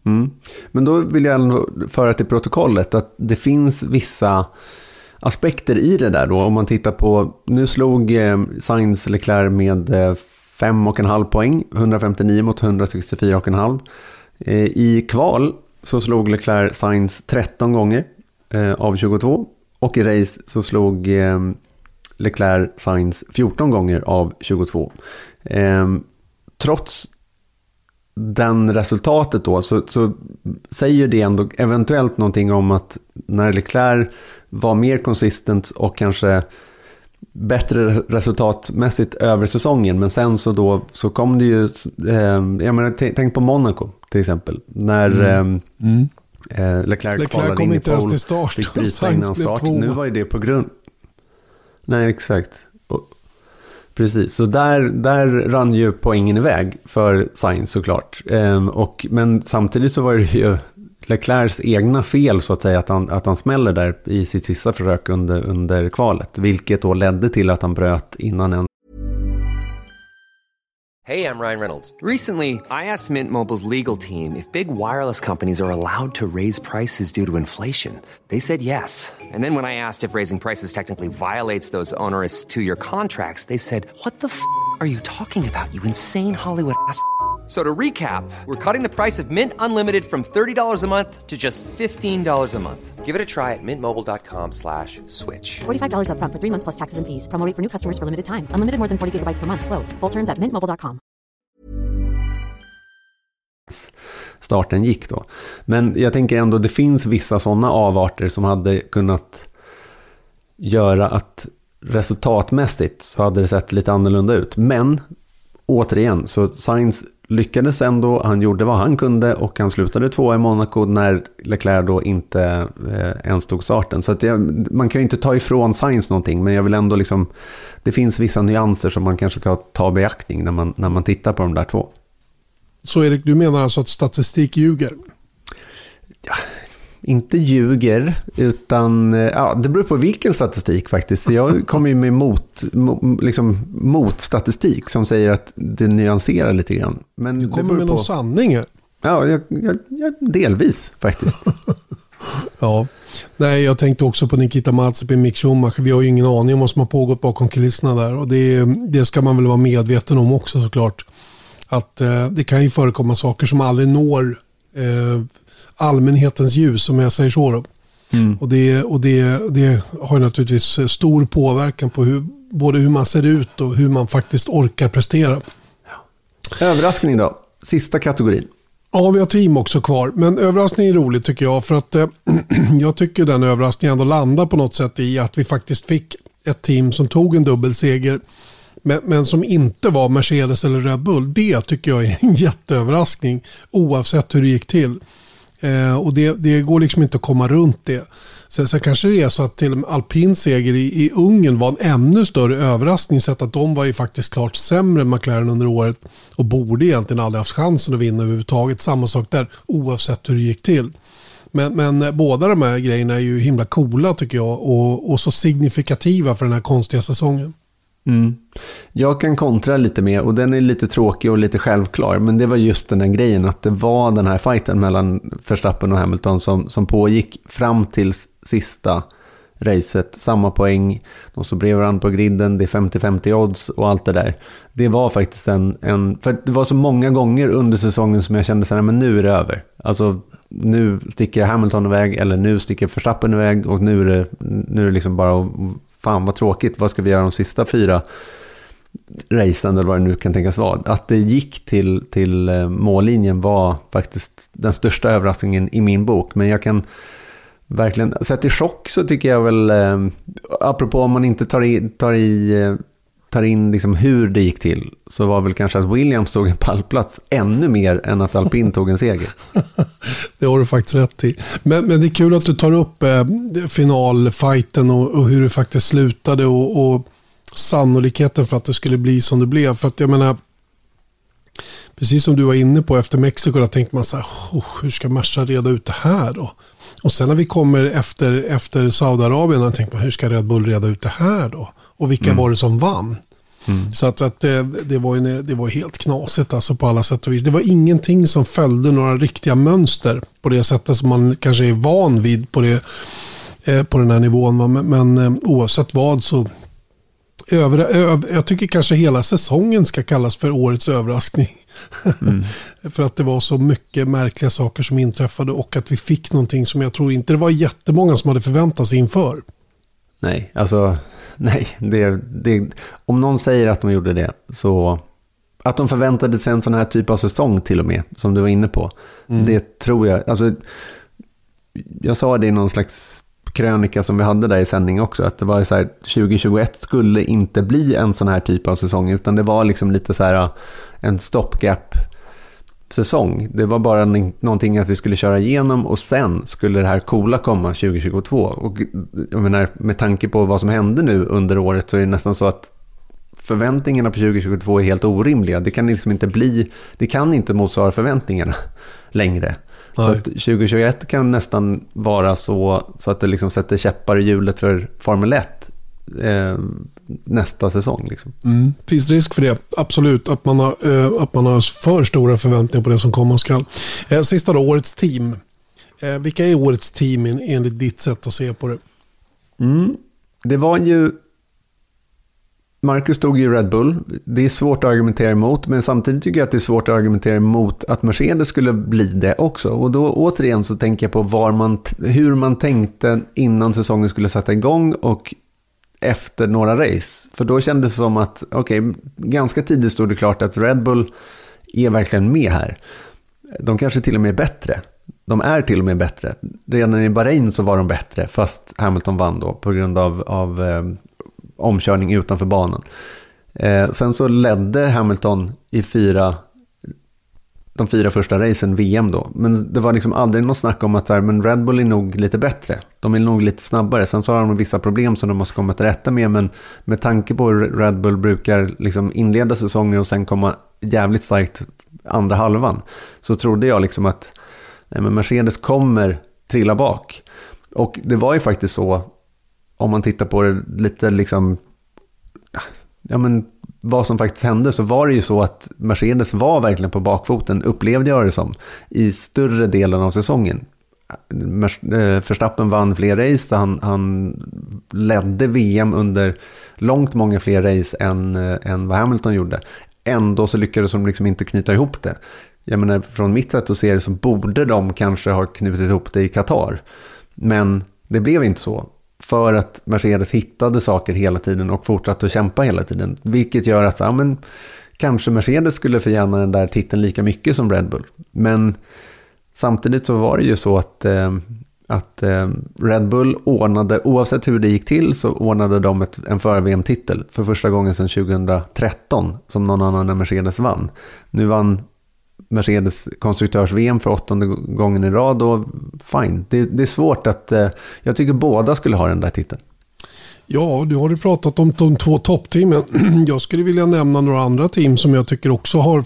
Mm. Men då vill jag ändå föra till protokollet att det finns vissa aspekter i det där då. Om man tittar på, nu slog eh, Sainz Leclerc med eh, 5,5 poäng, 159 mot 164,5. Eh, I kval så slog Leclerc Sainz 13 gånger eh, av 22 och i race så slog eh, Leclerc Sainz 14 gånger av 22. Trots den resultatet då så, så säger det ändå eventuellt någonting om att när Leclerc var mer konsistent och kanske bättre resultatmässigt över säsongen. Men sen så då så kom det ju, eh, jag menar, tänk på Monaco till exempel. När mm. Eh, mm. Eh, Leclerc, Leclerc kvalade in i pole, till start. fick bryta innan start. Nu var ju det på grund... Nej, exakt. Och, precis, så där, där rann ju poängen iväg för Sainz såklart. Eh, och, men samtidigt så var det ju Leclercs egna fel så att säga, att han, att han smäller där i sitt sista försök under, under kvalet. Vilket då ledde till att han bröt innan en... Hej, jag Ryan Reynolds. Recently, I asked Mint Mobiles legal team if big wireless companies are allowed to raise prices due to inflation. They said yes. And then when I asked if raising prices technically violates those onerous two-year contracts, they said, what the f*** are you talking about, you insane Hollywood ass?" So to recap, we're cutting the price of Mint Unlimited from $30 a month to just $15 a month. Give it a try at mintmobile.com slash switch. $45 up front for three months plus taxes and fees. Promo for new customers for limited time. Unlimited more than 40 gigabytes per month. Slows. Full terms at mintmobile.com. Starten gick då. Men jag tänker ändå det finns vissa sådana avarter som hade kunnat göra att resultatmässigt så hade det sett lite annorlunda ut. Men återigen, så Science lyckades ändå, han gjorde vad han kunde och han slutade två i Monaco när Leclerc då inte eh, ens tog starten. Så jag, man kan ju inte ta ifrån Sainz någonting, men jag vill ändå liksom, det finns vissa nyanser som man kanske ska ta beaktning när man, när man tittar på de där två. Så Erik, du menar alltså att statistik ljuger? Ja, inte ljuger, utan ja, det beror på vilken statistik faktiskt. Jag kommer ju med mot, liksom, motstatistik som säger att det nyanserar lite grann. Men du kommer med på... någon sanning här. Ja, jag, jag, jag, delvis faktiskt. ja, nej, jag tänkte också på Nikita Mazepin, Mick Schumacher. Vi har ju ingen aning om vad som har pågått bakom kulisserna där. Och det, det ska man väl vara medveten om också såklart. Att eh, det kan ju förekomma saker som aldrig når eh, allmänhetens ljus, om jag säger så. Mm. Och, det, och det, det har naturligtvis stor påverkan på hur, både hur man ser ut och hur man faktiskt orkar prestera. Överraskning då? Sista kategorin. Ja, vi har team också kvar. Men överraskning är roligt tycker jag. För att eh, jag tycker den överraskningen ändå landar på något sätt i att vi faktiskt fick ett team som tog en dubbelseger men, men som inte var Mercedes eller Red Bull. Det tycker jag är en jätteöverraskning oavsett hur det gick till. Eh, och det, det går liksom inte att komma runt det. Sen, sen kanske det är så att till och med alpin seger i, i Ungern var en ännu större överraskning sett att de var ju faktiskt klart sämre än McLaren under året och borde egentligen aldrig haft chansen att vinna överhuvudtaget. Samma sak där oavsett hur det gick till. Men, men eh, båda de här grejerna är ju himla coola tycker jag och, och så signifikativa för den här konstiga säsongen. Mm. Jag kan kontra lite med, och den är lite tråkig och lite självklar, men det var just den här grejen att det var den här fighten mellan Verstappen och Hamilton som, som pågick fram till sista racet, samma poäng, de står bredvid varandra på griden, det är 50-50 odds och allt det där. Det var faktiskt en, en, för det var så många gånger under säsongen som jag kände så här, men nu är det över. Alltså nu sticker Hamilton iväg eller nu sticker Verstappen iväg och nu är det, nu är det liksom bara att fan vad tråkigt, vad ska vi göra de sista fyra racen eller vad det nu kan tänkas vara. Att det gick till, till eh, mållinjen var faktiskt den största överraskningen i min bok. Men jag kan verkligen, sett i chock så tycker jag väl, eh, apropå om man inte tar i, tar i eh, tar in liksom hur det gick till så var väl kanske att Williams tog en pallplats ännu mer än att alpin tog en seger. det har du faktiskt rätt i. Men, men det är kul att du tar upp eh, finalfighten och, och, hur det faktiskt slutade och, och, sannolikheten för att det skulle bli som det blev. För att jag menar, precis som du var inne på efter Mexiko, då tänkte man så här, oh, hur ska Merca reda ut det här då? Och sen när vi kommer efter, efter Saudiarabien, då tänkte man, hur ska Red Bull reda ut det här då? Och vilka mm. var det som vann? Mm. Så att, att det, det, var ju, det var helt knasigt alltså på alla sätt och vis. Det var ingenting som följde några riktiga mönster på det sättet som man kanske är van vid på, det, eh, på den här nivån. Men, men eh, oavsett vad så över, över, jag tycker kanske hela säsongen ska kallas för årets överraskning. Mm. för att det var så mycket märkliga saker som inträffade och att vi fick någonting som jag tror inte det var jättemånga som hade förväntat sig inför. Nej, alltså nej, det, det, om någon säger att de gjorde det så... Att de förväntade sig en sån här typ av säsong till och med, som du var inne på. Mm. Det tror jag. Alltså, jag sa det i någon slags krönika som vi hade där i sändning också, att det var så här, 2021 skulle inte bli en sån här typ av säsong, utan det var liksom lite så här en stopgap säsong. Det var bara någonting att vi skulle köra igenom och sen skulle det här coola komma 2022. Och jag menar, med tanke på vad som hände nu under året så är det nästan så att förväntningarna på 2022 är helt orimliga. Det kan liksom inte bli, det kan inte motsvara förväntningarna längre. Så att 2021 kan nästan vara så, så att det liksom sätter käppar i hjulet för Formel 1 eh, nästa säsong. Liksom. Mm. Finns risk för det, absolut. Att man, har, eh, att man har för stora förväntningar på det som komma skall. Eh, sista då, årets team. Eh, vilka är årets team enligt ditt sätt att se på det? Mm. Det var ju... Marcus tog ju Red Bull. Det är svårt att argumentera emot, men samtidigt tycker jag att det är svårt att argumentera emot att Mercedes skulle bli det också. Och då återigen så tänker jag på var man, hur man tänkte innan säsongen skulle sätta igång och efter några race. För då kändes det som att, okej, okay, ganska tidigt stod det klart att Red Bull är verkligen med här. De kanske till och med är bättre. De är till och med bättre. Redan i Bahrain så var de bättre, fast Hamilton vann då på grund av, av eh, omkörning utanför banan. Eh, sen så ledde Hamilton i fyra de fyra första racen VM då. Men det var liksom aldrig något snack om att så här, men Red Bull är nog lite bättre. De är nog lite snabbare. Sen så har de vissa problem som de måste komma till rätta med. Men med tanke på hur Red Bull brukar liksom inleda säsongen och sen komma jävligt starkt andra halvan. Så trodde jag liksom att nej, men Mercedes kommer trilla bak. Och det var ju faktiskt så, om man tittar på det lite liksom, ja men vad som faktiskt hände så var det ju så att Mercedes var verkligen på bakfoten, upplevde jag det som, i större delen av säsongen. Förstappen eh, Verstappen vann fler race, han, han ledde VM under långt många fler race än, eh, än vad Hamilton gjorde. Ändå så lyckades de liksom inte knyta ihop det. Jag menar, från mitt sätt att se det så borde de kanske ha knutit ihop det i Qatar. Men det blev inte så för att Mercedes hittade saker hela tiden och fortsatte att kämpa hela tiden. Vilket gör att ja, men, kanske Mercedes skulle förtjäna den där titeln lika mycket som Red Bull. Men samtidigt så var det ju så att eh, att eh, Red Bull ordnade, oavsett hur det gick till, så ordnade de ett, en för-VM-titel. för första gången sedan 2013 som någon annan än Mercedes vann. Nu vann Mercedes konstruktörs-VM för åttonde gången i rad Då, fine. Det, det är svårt att, eh, jag tycker båda skulle ha den där titeln. Ja, du har ju pratat om de två toppteamen. Jag skulle vilja nämna några andra team som jag tycker också har, eh,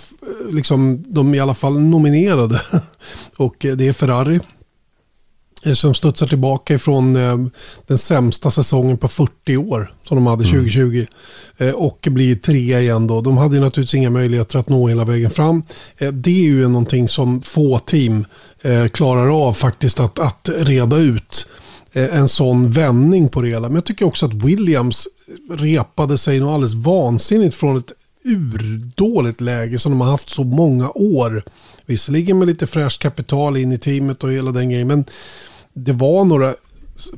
liksom, de är i alla fall nominerade. Och eh, det är Ferrari. Eh, som studsar tillbaka ifrån den sämsta säsongen på 40 år som de hade 2020. Mm. Och blir trea igen då. De hade naturligtvis inga möjligheter att nå hela vägen fram. Det är ju någonting som få team klarar av faktiskt att, att reda ut. Eh, en sån vändning på det hela. Men jag tycker också att Williams repade sig något alldeles vansinnigt från ett urdåligt läge som de har haft så många år. Visserligen med lite fräscht kapital in i teamet och hela den grejen. Men det var några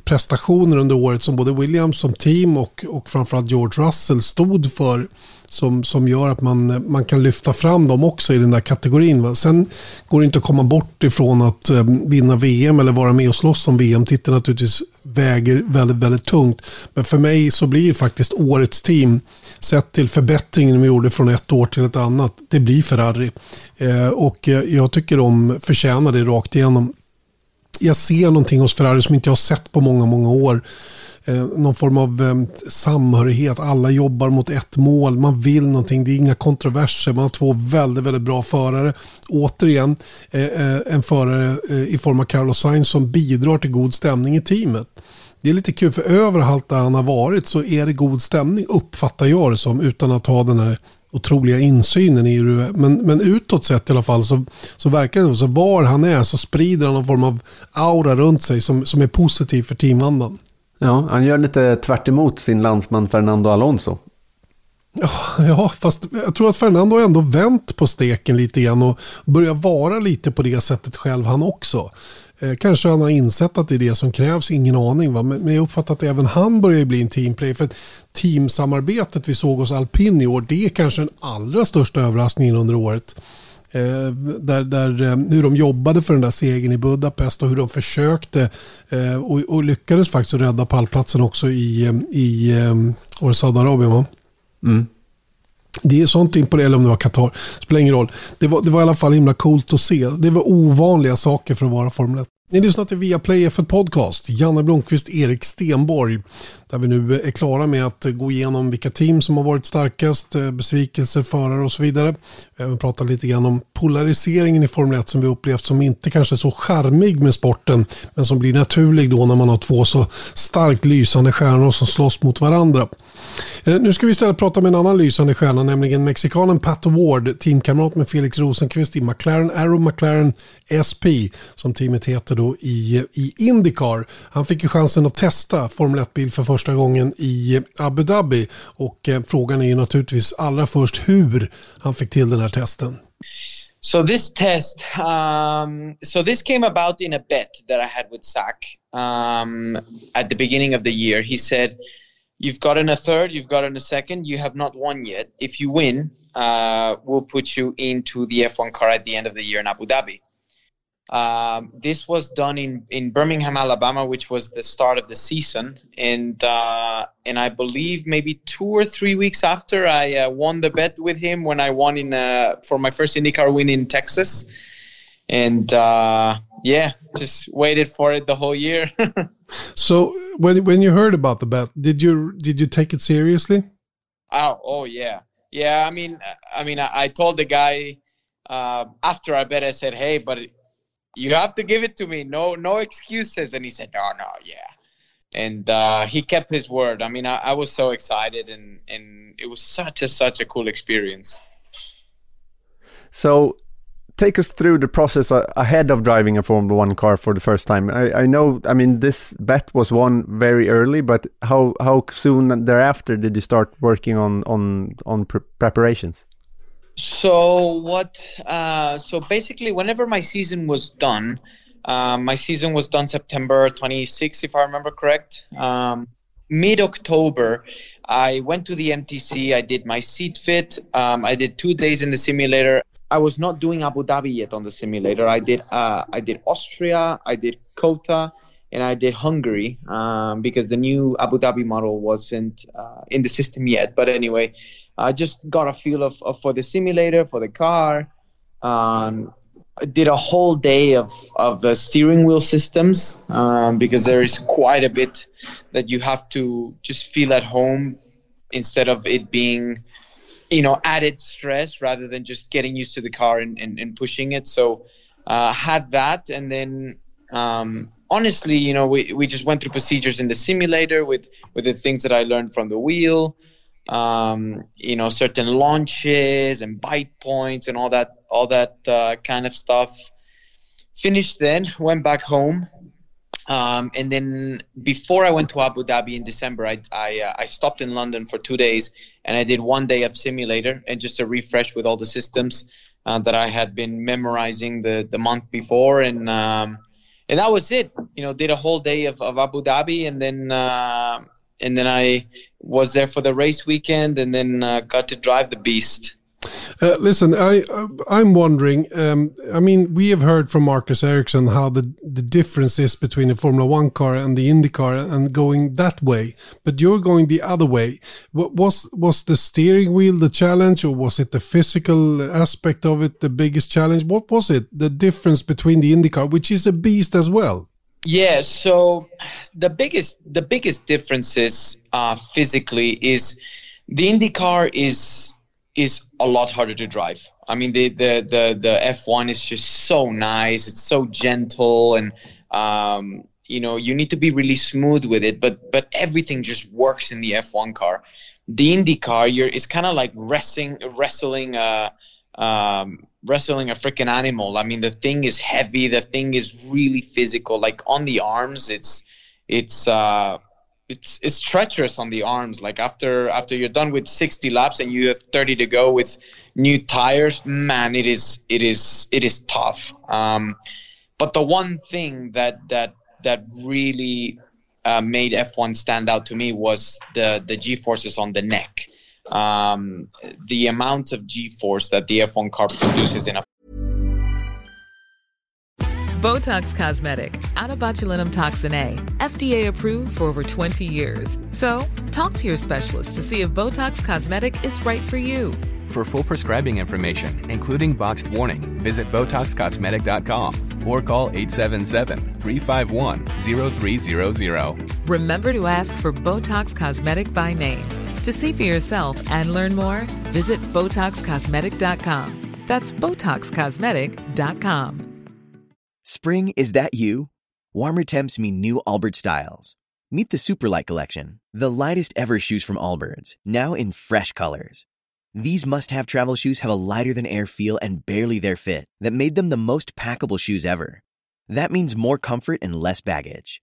prestationer under året som både Williams som team och, och framförallt George Russell stod för som, som gör att man, man kan lyfta fram dem också i den där kategorin. Va? Sen går det inte att komma bort ifrån att eh, vinna VM eller vara med och slåss om VM-titeln naturligtvis väger väldigt, väldigt tungt. Men för mig så blir faktiskt årets team, sett till förbättringen de gjorde från ett år till ett annat, det blir Ferrari. Eh, och eh, jag tycker de förtjänar det rakt igenom. Jag ser någonting hos Ferrari som inte jag har sett på många, många år. Eh, någon form av eh, samhörighet. Alla jobbar mot ett mål. Man vill någonting. Det är inga kontroverser. Man har två väldigt, väldigt bra förare. Återigen eh, eh en förare eh, i form av Carlos Sainz som bidrar till god stämning i teamet. Det är lite kul för överallt där han har varit så är det god stämning uppfattar jag det som utan att ha den här otroliga insynen i det. Men, men utåt sett i alla fall så, så verkar det så var han är så sprider han någon form av aura runt sig som, som är positiv för teamandan. Ja, han gör lite tvärt sin landsman Fernando Alonso. Ja, ja, fast jag tror att Fernando har ändå vänt på steken lite grann och börjar vara lite på det sättet själv han också. Eh, kanske han har insett att det är det som krävs, ingen aning. Va? Men, men jag uppfattar att även han börjar bli en teamplay. För teamsamarbetet vi såg hos alpin i år, det är kanske den allra största överraskningen under året. Eh, där, där, eh, hur de jobbade för den där segern i Budapest och hur de försökte eh, och, och, lyckades faktiskt rädda pallplatsen också i, eh, i eh, Saudiarabien? Mm. Det är sånt imponerande, eller om det var Qatar, spelar ingen roll. Det var, det var i alla fall himla coolt att se. Det var ovanliga saker för att vara Formel 1. Ni lyssnar till Viaplay F1 Podcast, Janne Blomqvist, Erik Stenborg. Där vi nu är klara med att gå igenom vilka team som har varit starkast, eh, besvikelser, förare och så vidare. Vi har även pratat lite grann om polariseringen i Formel 1 som vi upplevt som inte kanske är så charmig med sporten, men som blir naturlig då när man har två så starkt lysande stjärnor som slåss mot varandra. Eh, nu ska vi istället prata med en annan lysande stjärna, nämligen mexikanen Pat Ward, teamkamrat med Felix Rosenqvist i McLaren Arrow McLaren SP, som teamet heter då i, i Indycar. Han fick ju chansen att testa Formel 1-bil för första gången i Abu Dhabi och eh, frågan är naturligtvis allra först hur han fick till den här testen. So this test, um, so this came about in a bet that I had with Zach um, at the beginning of the year. He said, "You've gotten a third, you've gotten a second, you have not won yet. If you win, uh, we'll put you into the F1 car at the end of the year in Abu Dhabi." Um, this was done in, in Birmingham, Alabama, which was the start of the season, and uh, and I believe maybe two or three weeks after I uh, won the bet with him when I won in uh, for my first IndyCar win in Texas, and uh, yeah, just waited for it the whole year. so when when you heard about the bet, did you did you take it seriously? Oh oh yeah yeah. I mean I mean I, I told the guy. Uh, after I bet, I said, "Hey, but you have to give it to me. No, no excuses. And he said, no, no, yeah. And uh, he kept his word. I mean, I, I was so excited, and and it was such a such a cool experience. So, take us through the process ahead of driving a Formula One car for the first time. I, I know, I mean, this bet was won very early, but how how soon thereafter did you start working on on on pre preparations? So what? Uh, so basically, whenever my season was done, um, my season was done September 26, if I remember correct. Um, Mid October, I went to the MTC. I did my seat fit. Um, I did two days in the simulator. I was not doing Abu Dhabi yet on the simulator. I did uh, I did Austria. I did Kota, and I did Hungary um, because the new Abu Dhabi model wasn't uh, in the system yet. But anyway, I just got a feel of, of for the simulator for the car. Um, did a whole day of of the steering wheel systems um, because there is quite a bit that you have to just feel at home instead of it being you know added stress rather than just getting used to the car and, and, and pushing it so uh, had that and then um, honestly you know we, we just went through procedures in the simulator with with the things that i learned from the wheel um, you know certain launches and bite points and all that all that uh, kind of stuff. Finished then went back home. Um, and then before I went to Abu Dhabi in December, I I, uh, I, stopped in London for two days and I did one day of simulator and just a refresh with all the systems uh, that I had been memorizing the the month before, and um, and that was it. You know, did a whole day of, of Abu Dhabi, and then uh, and then I was there for the race weekend, and then uh, got to drive the beast. Uh, listen, I uh, I'm wondering. Um, I mean, we have heard from Marcus Ericsson how the the difference is between a Formula One car and the Indy car, and going that way. But you're going the other way. What was was the steering wheel the challenge, or was it the physical aspect of it the biggest challenge? What was it? The difference between the Indy car, which is a beast as well. Yeah. So the biggest the biggest differences uh, physically is the IndyCar is is a lot harder to drive. I mean, the the the the F1 is just so nice. It's so gentle, and um, you know you need to be really smooth with it. But but everything just works in the F1 car. The IndyCar, you're it's kind of like wrestling wrestling uh, um, wrestling a freaking animal. I mean, the thing is heavy. The thing is really physical. Like on the arms, it's it's uh, it's it's treacherous on the arms. Like after after you're done with 60 laps and you have 30 to go with new tires, man, it is it is it is tough. Um, but the one thing that that that really uh, made F1 stand out to me was the the G forces on the neck. Um, the amount of G force that the F1 car produces in a Botox Cosmetic, out of botulinum toxin A, FDA approved for over 20 years. So, talk to your specialist to see if Botox Cosmetic is right for you. For full prescribing information, including boxed warning, visit BotoxCosmetic.com or call 877-351-0300. Remember to ask for Botox Cosmetic by name. To see for yourself and learn more, visit BotoxCosmetic.com. That's BotoxCosmetic.com. Spring, is that you? Warmer temps mean new Allbirds styles. Meet the Superlight Collection, the lightest ever shoes from Allbirds, now in fresh colors. These must have travel shoes have a lighter than air feel and barely their fit that made them the most packable shoes ever. That means more comfort and less baggage.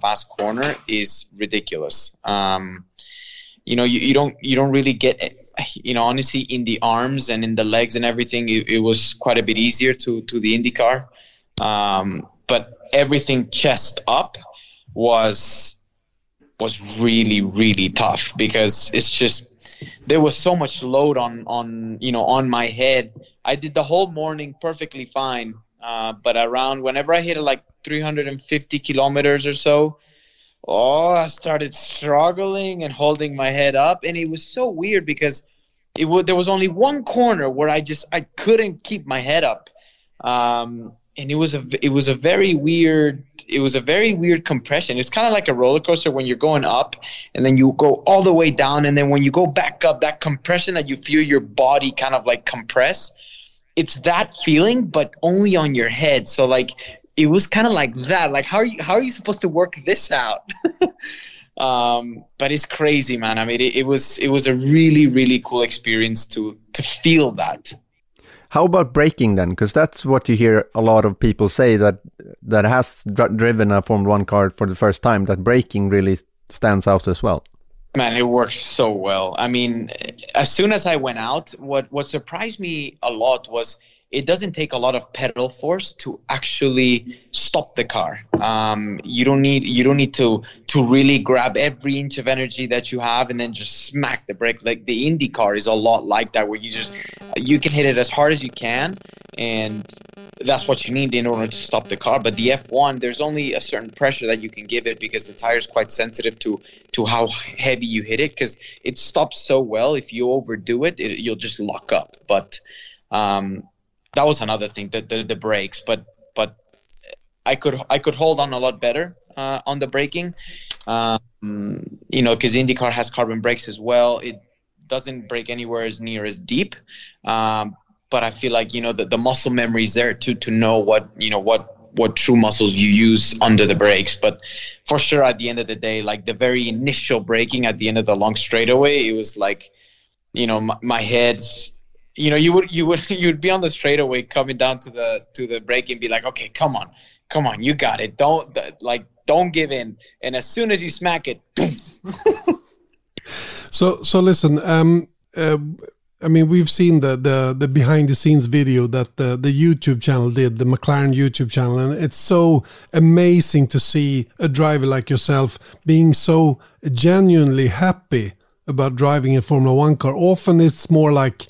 Fast corner is ridiculous. Um, you know, you, you don't you don't really get you know honestly in the arms and in the legs and everything it, it was quite a bit easier to to the IndyCar. Um, but everything chest up was was really really tough because it's just there was so much load on on you know on my head. I did the whole morning perfectly fine, uh, but around whenever I hit it like 350 kilometers or so, oh, I started struggling and holding my head up, and it was so weird because it w- there was only one corner where I just I couldn't keep my head up. Um, and it was a it was a very weird it was a very weird compression. It's kind of like a roller coaster when you're going up and then you go all the way down and then when you go back up that compression that you feel your body kind of like compress. It's that feeling but only on your head. So like it was kind of like that. Like how are you how are you supposed to work this out? um, but it's crazy, man. I mean, it, it was it was a really really cool experience to to feel that. How about braking then? Because that's what you hear a lot of people say that that has dr driven a Formula One car for the first time. That braking really stands out as well. Man, it works so well. I mean, as soon as I went out, what what surprised me a lot was it doesn't take a lot of pedal force to actually stop the car. Um, you don't need you don't need to to really grab every inch of energy that you have and then just smack the brake. Like the Indy car is a lot like that, where you just you can hit it as hard as you can, and that's what you need in order to stop the car. But the F1, there's only a certain pressure that you can give it because the tire is quite sensitive to to how heavy you hit it because it stops so well. If you overdo it, it you'll just lock up. But um, that was another thing, the, the the brakes. But but I could I could hold on a lot better uh, on the braking. Um, you know, because IndyCar has carbon brakes as well. It doesn't break anywhere as near as deep. Um, but I feel like you know the, the muscle memory is there to to know what you know what what true muscles you use under the brakes. But for sure, at the end of the day, like the very initial braking at the end of the long straightaway, it was like, you know, my, my head you know you would you would you'd be on the straightaway coming down to the to the break and be like okay come on come on you got it. Don't like don't give in. And as soon as you smack it so so listen um uh, I mean, we've seen the, the, the behind the scenes video that the, the YouTube channel did, the McLaren YouTube channel, and it's so amazing to see a driver like yourself being so genuinely happy about driving a Formula One car. Often it's more like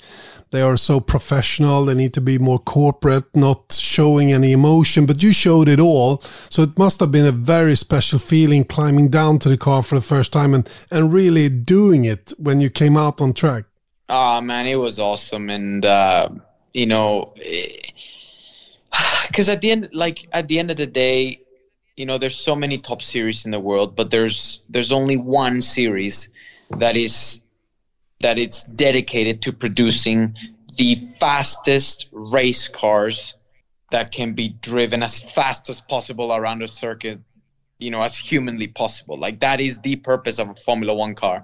they are so professional. They need to be more corporate, not showing any emotion. But you showed it all. So it must have been a very special feeling climbing down to the car for the first time and, and really doing it when you came out on track. Oh, man, it was awesome. And, uh, you know, because at the end, like at the end of the day, you know, there's so many top series in the world, but there's there's only one series that is that it's dedicated to producing the fastest race cars that can be driven as fast as possible around a circuit, you know, as humanly possible. Like that is the purpose of a Formula One car.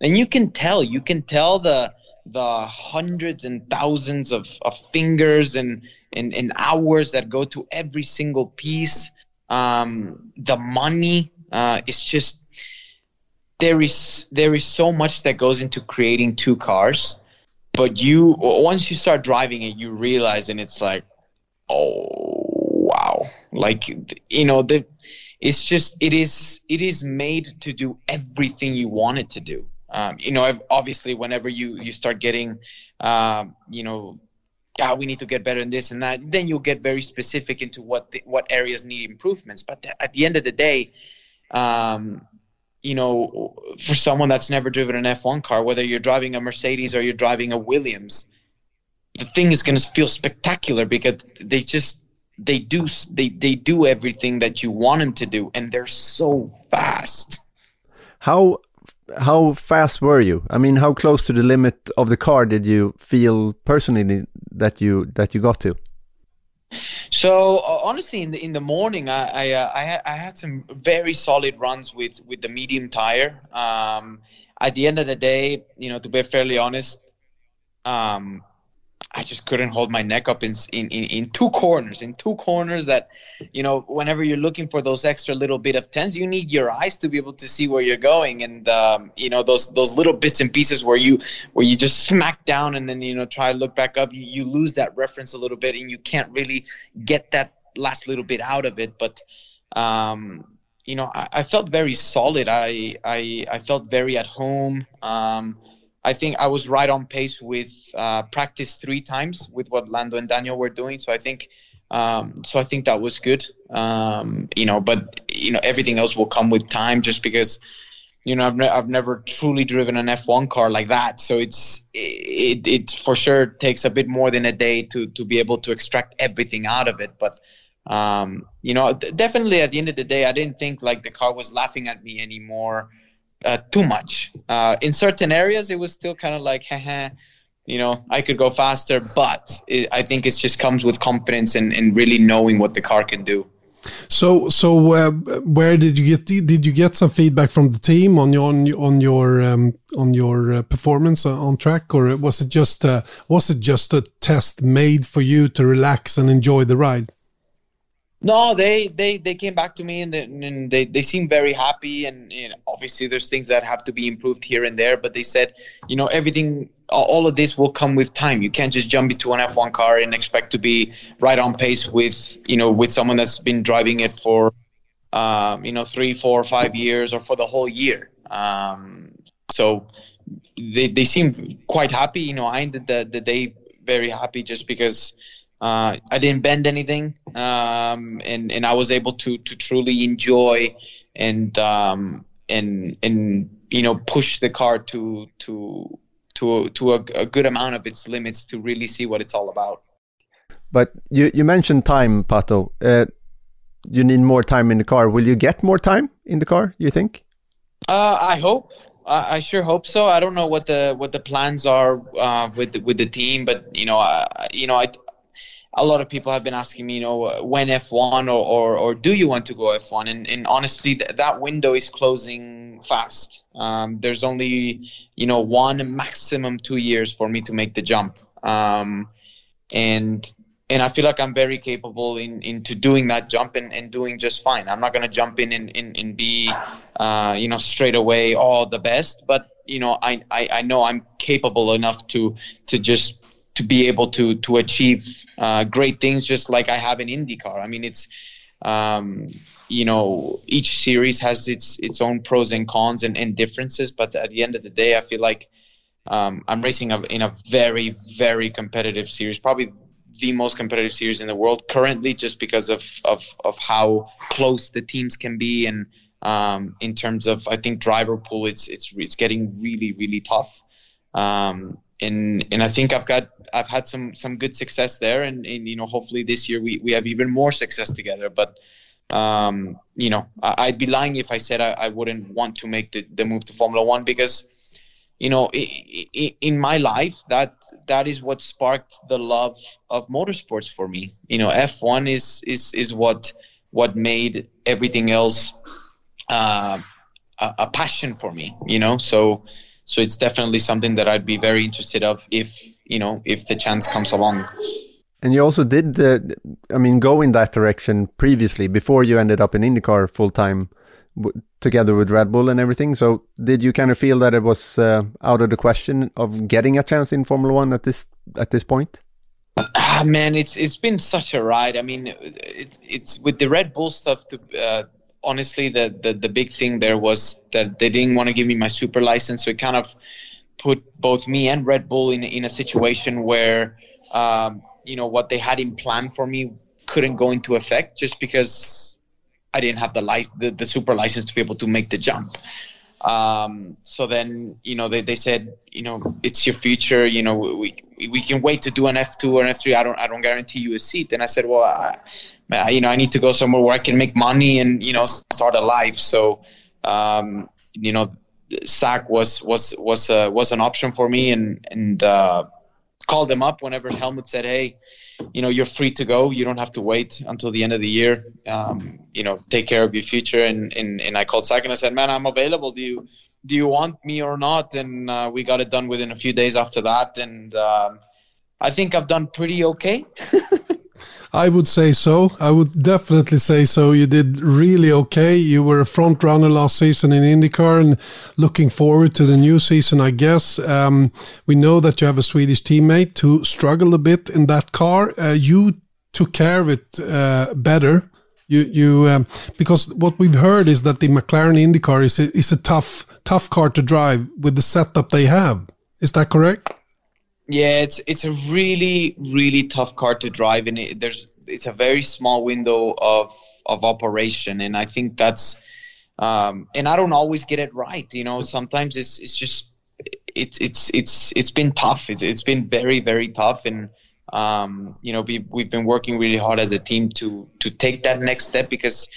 And you can tell, you can tell the the hundreds and thousands of, of fingers and, and, and hours that go to every single piece. Um, the money uh, is just there is there is so much that goes into creating two cars but you once you start driving it you realize and it's like oh wow. Like you know the it's just it is it is made to do everything you want it to do. Um, you know obviously whenever you you start getting um, you know yeah we need to get better in this and that then you'll get very specific into what the, what areas need improvements. But at the end of the day um, you know, for someone that's never driven an F1 car, whether you're driving a Mercedes or you're driving a Williams, the thing is going to feel spectacular because they just they do they they do everything that you want them to do, and they're so fast. How how fast were you? I mean, how close to the limit of the car did you feel personally that you that you got to? So uh, honestly, in the in the morning, I I, uh, I, I, had some very solid runs with with the medium tire. Um, at the end of the day, you know, to be fairly honest, um, I just couldn't hold my neck up in, in, in, two corners, in two corners that, you know, whenever you're looking for those extra little bit of tens, you need your eyes to be able to see where you're going. And, um, you know, those, those little bits and pieces where you, where you just smack down and then, you know, try to look back up, you, you lose that reference a little bit and you can't really get that last little bit out of it. But, um, you know, I, I felt very solid. I, I, I felt very at home. Um, I think I was right on pace with uh, practice three times with what Lando and Daniel were doing. So I think, um, so I think that was good. Um, you know, but you know everything else will come with time, just because you know I've, ne- I've never truly driven an F1 car like that. So it's it, it for sure takes a bit more than a day to to be able to extract everything out of it. But um, you know, definitely at the end of the day, I didn't think like the car was laughing at me anymore uh, too much. Uh, in certain areas, it was still kind of like, Haha, you know, I could go faster, but it, I think it just comes with confidence and, and really knowing what the car can do. So, so uh, where did you get did you get some feedback from the team on your on, your on your um, on your uh, performance on track, or was it just uh, was it just a test made for you to relax and enjoy the ride? No, they they they came back to me and they, and they, they seem very happy and you know, obviously there's things that have to be improved here and there, but they said you know everything all of this will come with time. You can't just jump into an F1 car and expect to be right on pace with you know with someone that's been driving it for um, you know three, four, five years or for the whole year. Um, so they they seem quite happy. You know, I ended the the day very happy just because. Uh, I didn't bend anything, um, and and I was able to to truly enjoy and um, and and you know push the car to to to to a, a, good amount of its limits to really see what it's all about. But you you mentioned time, Pato. Uh, you need more time in the car. Will you get more time in the car? You think? Uh, I hope. I, I, sure hope so. I don't know what the what the plans are uh, with the, with the team, but you know, I, you know, I a lot of people have been asking me, you know, when F1 or, or, or do you want to go F1? And, and honestly, th- that window is closing fast. Um, there's only, you know, one maximum two years for me to make the jump. Um, and and I feel like I'm very capable in into doing that jump and, and doing just fine. I'm not gonna jump in and, and, and be, uh, you know, straight away all the best, but you know, I, I, I know I'm capable enough to to just to be able to to achieve uh, great things just like I have in IndyCar. I mean, it's um, you know each series has its its own pros and cons and, and differences, but at the end of the day, I feel like um, I'm racing in a very very competitive series, probably the most competitive series in the world currently, just because of of of how close the teams can be and. Um, in terms of, I think driver pool, it's it's it's getting really really tough. Um, and and I think I've got I've had some some good success there, and, and you know hopefully this year we, we have even more success together. But um, you know I, would be lying if I said I, I wouldn't want to make the, the move to Formula One because you know in my life that that is what sparked the love of motorsports for me. You know F1 is is is what what made everything else uh, a, a passion for me. You know so so it's definitely something that I'd be very interested of if you know if the chance comes along. And you also did, uh, I mean, go in that direction previously before you ended up in IndyCar full time together with Red Bull and everything. So did you kind of feel that it was uh, out of the question of getting a chance in Formula One at this at this point? Ah, man, it's it's been such a ride. I mean, it, it's with the Red Bull stuff. To uh, honestly, the, the the big thing there was that they didn't want to give me my super license, so it kind of put both me and Red Bull in in a situation where um, you know what they had in plan for me couldn't go into effect just because I didn't have the, li- the the super license to be able to make the jump. Um, so then, you know, they, they said, you know, it's your future. You know, we, we can wait to do an F2 or an F3. I don't, I don't guarantee you a seat. And I said, well, I, you know, I need to go somewhere where I can make money and you know start a life. So, um, you know, SAC was was was uh, was an option for me, and and uh, called them up whenever Helmut said, "Hey, you know, you're free to go. You don't have to wait until the end of the year. Um, you know, take care of your future." And and and I called SAC and I said, "Man, I'm available. Do you do you want me or not?" And uh, we got it done within a few days after that, and. Um, I think I've done pretty okay. I would say so. I would definitely say so. You did really okay. You were a front runner last season in IndyCar and looking forward to the new season, I guess. Um, we know that you have a Swedish teammate who struggled a bit in that car. Uh, you took care of it uh, better. You, you, um, because what we've heard is that the McLaren IndyCar is a, is a tough, tough car to drive with the setup they have. Is that correct? Yeah, it's it's a really really tough car to drive, and it, there's it's a very small window of of operation, and I think that's um, and I don't always get it right. You know, sometimes it's it's just it's it's it's it's been tough. It's it's been very very tough, and um, you know we we've been working really hard as a team to to take that next step because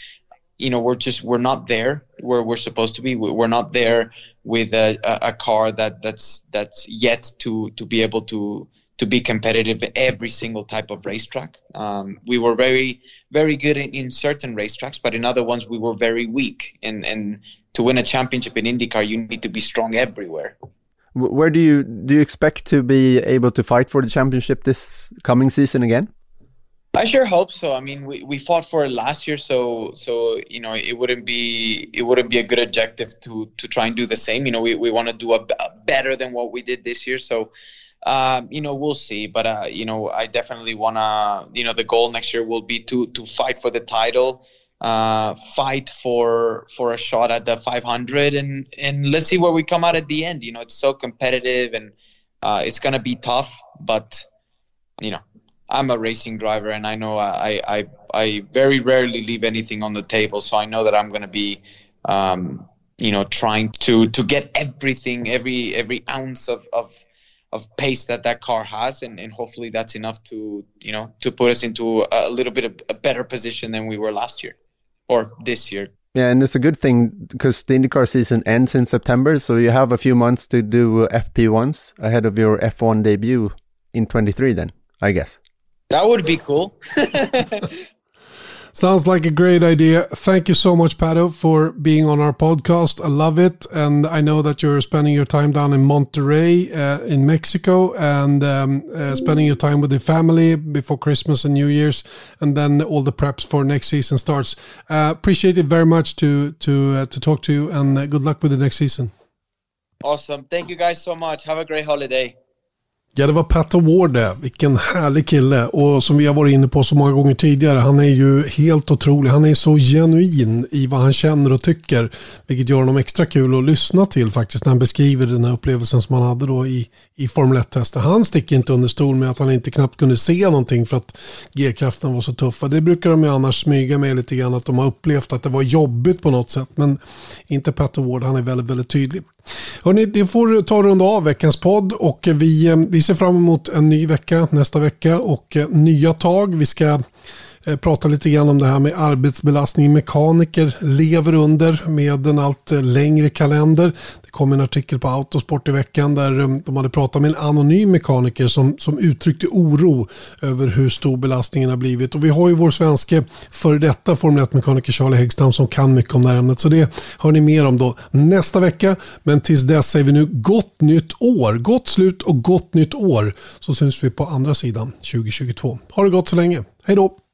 you know we're just we're not there where we're supposed to be. We're not there with a, a, car that that's that's yet to to be able to to be competitive every single type of racetrack. Um, we were very, very good in, in, certain racetracks, but in other ones we were very weak. And, and to win a championship in IndyCar, you need to be strong everywhere. Where do you do you expect to be able to fight for the championship this coming season again? I sure hope so. I mean, we, we fought for it last year, so so you know it wouldn't be it wouldn't be a good objective to to try and do the same. You know, we, we want to do a, a better than what we did this year. So um, you know, we'll see. But uh, you know, I definitely wanna. You know, the goal next year will be to to fight for the title, uh, fight for for a shot at the 500, and and let's see where we come out at the end. You know, it's so competitive and uh, it's gonna be tough. But you know, I'm a racing driver, and I know I I I very rarely leave anything on the table. So I know that I'm gonna be. Um, you know, trying to to get everything, every every ounce of, of of pace that that car has, and, and hopefully that's enough to you know to put us into a little bit of a better position than we were last year or this year. Yeah, and it's a good thing because the IndyCar season ends in September, so you have a few months to do FP1s ahead of your F1 debut in 23. Then I guess that would be cool. Sounds like a great idea. Thank you so much, Pato, for being on our podcast. I love it. And I know that you're spending your time down in Monterrey uh, in Mexico and um, uh, spending your time with the family before Christmas and New Year's. And then all the preps for next season starts. Uh, appreciate it very much to, to, uh, to talk to you and uh, good luck with the next season. Awesome. Thank you guys so much. Have a great holiday. Ja, det var Pat Award det. Vilken härlig kille. Och som vi har varit inne på så många gånger tidigare, han är ju helt otrolig. Han är så genuin i vad han känner och tycker. Vilket gör honom extra kul att lyssna till faktiskt när han beskriver den här upplevelsen som han hade då i, i Formel 1-testet. Han sticker inte under stol med att han inte knappt kunde se någonting för att G-krafterna var så tuffa. Det brukar de ju annars smyga med lite grann att de har upplevt att det var jobbigt på något sätt. Men inte Pat Award, han är väldigt, väldigt tydlig. Hörrni, det får ta runda av veckans podd och vi, eh, vi ser fram emot en ny vecka nästa vecka och eh, nya tag. Vi ska Pratar prata lite grann om det här med arbetsbelastning mekaniker lever under med en allt eh, längre kalender. Det kom en artikel på Autosport i veckan där eh, de hade pratat med en anonym mekaniker som, som uttryckte oro över hur stor belastningen har blivit. Och vi har ju vår svenske före detta Formel 1-mekaniker Charlie Häggstam som kan mycket om det här ämnet. Så det hör ni mer om då nästa vecka. Men tills dess säger vi nu gott nytt år. Gott slut och gott nytt år. Så syns vi på andra sidan 2022. Ha det gott så länge. Hej då!